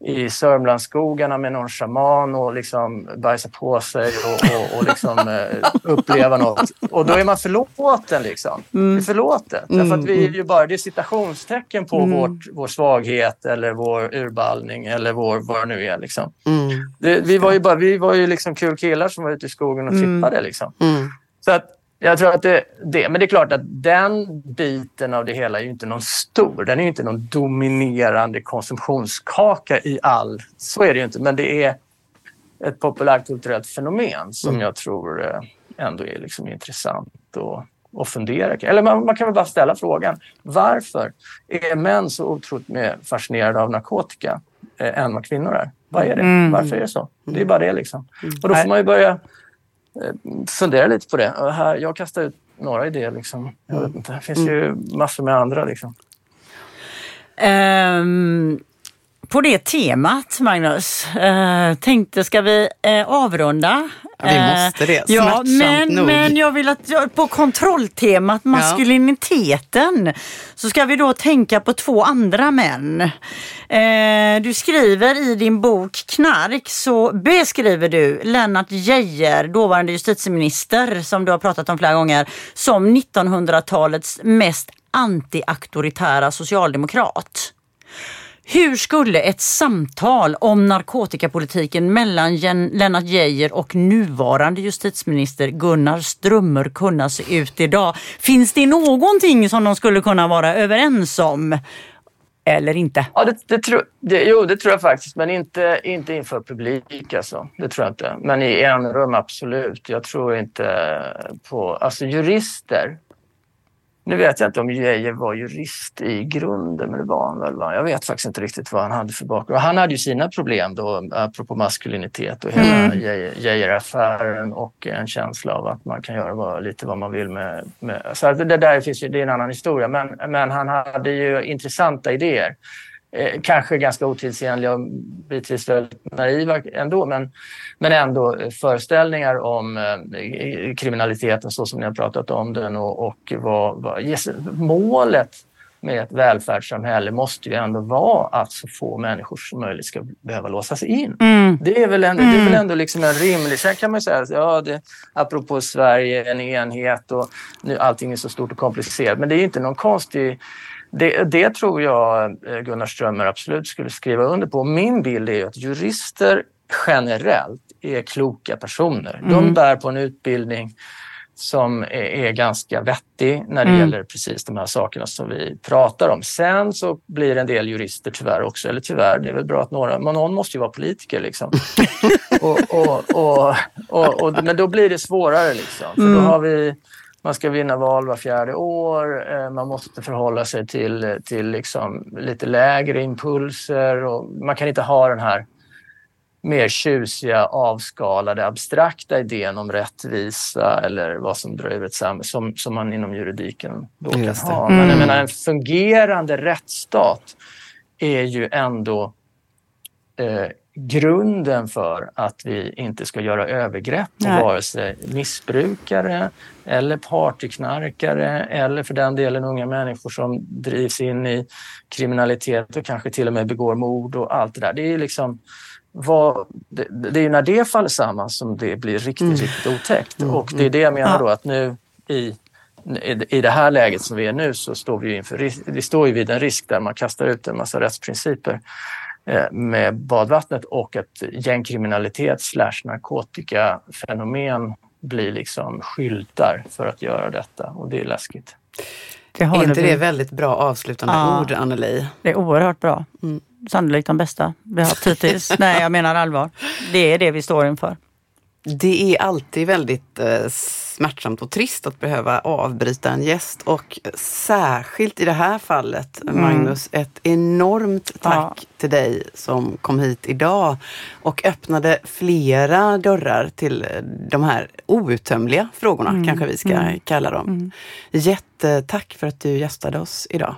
Speaker 4: i Sörmlandsskogarna med någon shaman och liksom bajsa på sig och, och, och liksom, eh, uppleva något. Och då är man förlåten. Liksom. Mm. Det är förlåtet. Mm. Därför att vi är ju bara, det är citationstecken på mm. vårt, vår svaghet eller vår urballning eller vår, vad det nu är. Liksom. Mm. Det, vi var ju, bara, vi var ju liksom kul killar som var ute i skogen och mm. trippade. Liksom. Mm. Så att, jag tror att det, det, men det är klart att den biten av det hela är inte någon stor. Den är inte någon dominerande konsumtionskaka i all... Så är det ju inte, men det är ett populärkulturellt fenomen som mm. jag tror eh, ändå är liksom intressant att, att fundera kring. Eller man, man, kan väl bara ställa frågan. Varför är män så otroligt mer fascinerade av narkotika eh, än vad kvinnor är? Vad är det? Mm. Varför är det så? Det är bara det liksom. Mm. Och då får man ju börja fundera lite på det. Här, jag kastar ut några idéer. Liksom. Jag vet inte. Det finns ju mm. massor med andra. Liksom.
Speaker 2: Um, på det temat, Magnus, uh, tänkte ska vi uh, avrunda
Speaker 1: vi måste det. Ja,
Speaker 2: men, nog. men jag vill att på kontrolltemat maskuliniteten ja. så ska vi då tänka på två andra män. Eh, du skriver i din bok Knark så beskriver du Lennart Geijer, dåvarande justitieminister som du har pratat om flera gånger, som 1900-talets mest anti-auktoritära socialdemokrat. Hur skulle ett samtal om narkotikapolitiken mellan Lennart Geijer och nuvarande justitieminister Gunnar Strömmer kunna se ut idag? Finns det någonting som de skulle kunna vara överens om? Eller inte?
Speaker 4: Ja, det, det, tro, det, jo, det tror jag faktiskt, men inte, inte inför publik. Alltså. Det tror jag inte. Men i en rum, absolut. Jag tror inte på... Alltså jurister nu vet jag inte om Geijer var jurist i grunden, men det var han väl. Va? Jag vet faktiskt inte riktigt vad han hade för bakgrund. Han hade ju sina problem då, apropå maskulinitet och hela mm. Geijer-affären och en känsla av att man kan göra lite vad man vill med... med. Så det där finns ju, det är en annan historia, men, men han hade ju intressanta idéer eh, kanske ganska otidsenliga och bitvis väldigt naiva ändå, men, men ändå föreställningar om eh, kriminaliteten så som ni har pratat om den och, och vad, vad yes, målet med ett välfärdssamhälle måste ju ändå vara att så få människor som möjligt ska behöva låsas in. Mm. Det är väl ändå, mm. det är väl mm. ändå liksom en rimlig... Sen kan man säga, ja, det, apropå Sverige, en enhet och nu allting är så stort och komplicerat, men det är inte någon konstig det, det, tror jag eh, Gunnar Strömmer absolut skulle skriva under på. Min bild är att jurister generellt är kloka personer. Mm. De bär på en utbildning som är, är ganska vettig när det mm. gäller precis de här sakerna som vi pratar om. Sen så blir en del jurister tyvärr också, eller tyvärr, det är väl bra att några, men någon måste ju vara politiker liksom. och, och, och, men då blir det svårare liksom. För då mm. har vi man ska vinna val var fjärde år. Eh, man måste förhålla sig till, till liksom lite lägre impulser och man kan inte ha den här mer tjusiga, avskalade, abstrakta idén om rättvisa eller vad som driver ett samhälle som, som man inom juridiken då kan ha. Mm. Men jag menar, en fungerande rättsstat är ju ändå eh, grunden för att vi inte ska göra övergrepp på vare sig missbrukare eller partyknarkare eller för den delen unga människor som drivs in i kriminalitet och kanske till och med begår mord och allt det där. Det är liksom vad, det, det är när det faller samman som det blir riktigt, mm. riktigt otäckt. Mm. Och det är det jag menar då att nu i i det här läget som vi är nu så står vi inför vi står ju vid en risk där man kastar ut en massa rättsprinciper med badvattnet och att gängkriminalitet slash narkotikafenomen blir liksom skyltar för att göra detta och det är läskigt.
Speaker 1: Det är inte det väldigt bra avslutande ja, ord, Anneli?
Speaker 2: Det är oerhört bra. Mm. Sannolikt de bästa vi har haft hittills. Nej, jag menar allvar. Det är det vi står inför.
Speaker 1: Det är alltid väldigt eh, smärtsamt och trist att behöva avbryta en gäst och särskilt i det här fallet, mm. Magnus, ett enormt tack ja. till dig som kom hit idag och öppnade flera dörrar till de här outtömliga frågorna, mm. kanske vi ska mm. kalla dem. Mm. Jättetack för att du gästade oss idag.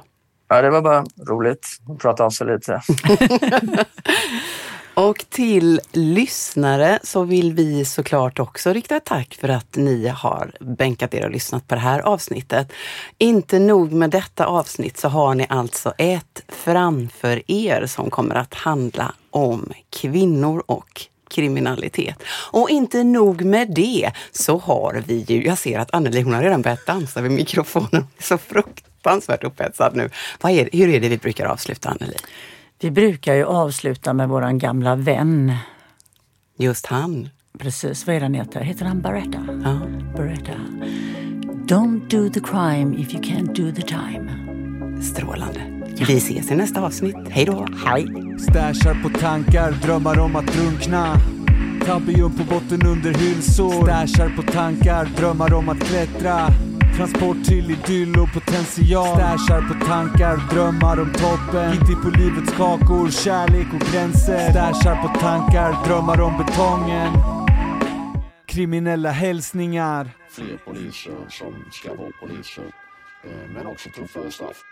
Speaker 4: Ja, det var bara roligt att prata av sig lite.
Speaker 1: Och till lyssnare så vill vi såklart också rikta ett tack för att ni har bänkat er och lyssnat på det här avsnittet. Inte nog med detta avsnitt så har ni alltså ett framför er som kommer att handla om kvinnor och kriminalitet. Och inte nog med det så har vi ju, jag ser att Anneli hon har redan börjat dansa vid mikrofonen, hon är så fruktansvärt upphetsad nu. Vad är, hur är det vi brukar avsluta Anneli?
Speaker 2: Vi brukar ju avsluta med våran gamla vän.
Speaker 1: Just han.
Speaker 2: Precis, vad är han heter? Heter han Baretta? Ja. Baretta. Don't do the crime if you can't do the time.
Speaker 1: Strålande. Vi ses i nästa avsnitt. Hej då.
Speaker 2: Hej.
Speaker 3: Stashar på tankar, drömmar om att drunkna. Tabium på botten under hylsor. Stashar på tankar, drömmar om att klättra. Transport till idyll och potential. Stashar på tankar, drömmar om toppen. Gitti på livets kakor, kärlek och gränser. Stashar på tankar, drömmar om betongen. Kriminella hälsningar.
Speaker 5: Fler poliser som ska vara poliser eh, Men också tuffare straff.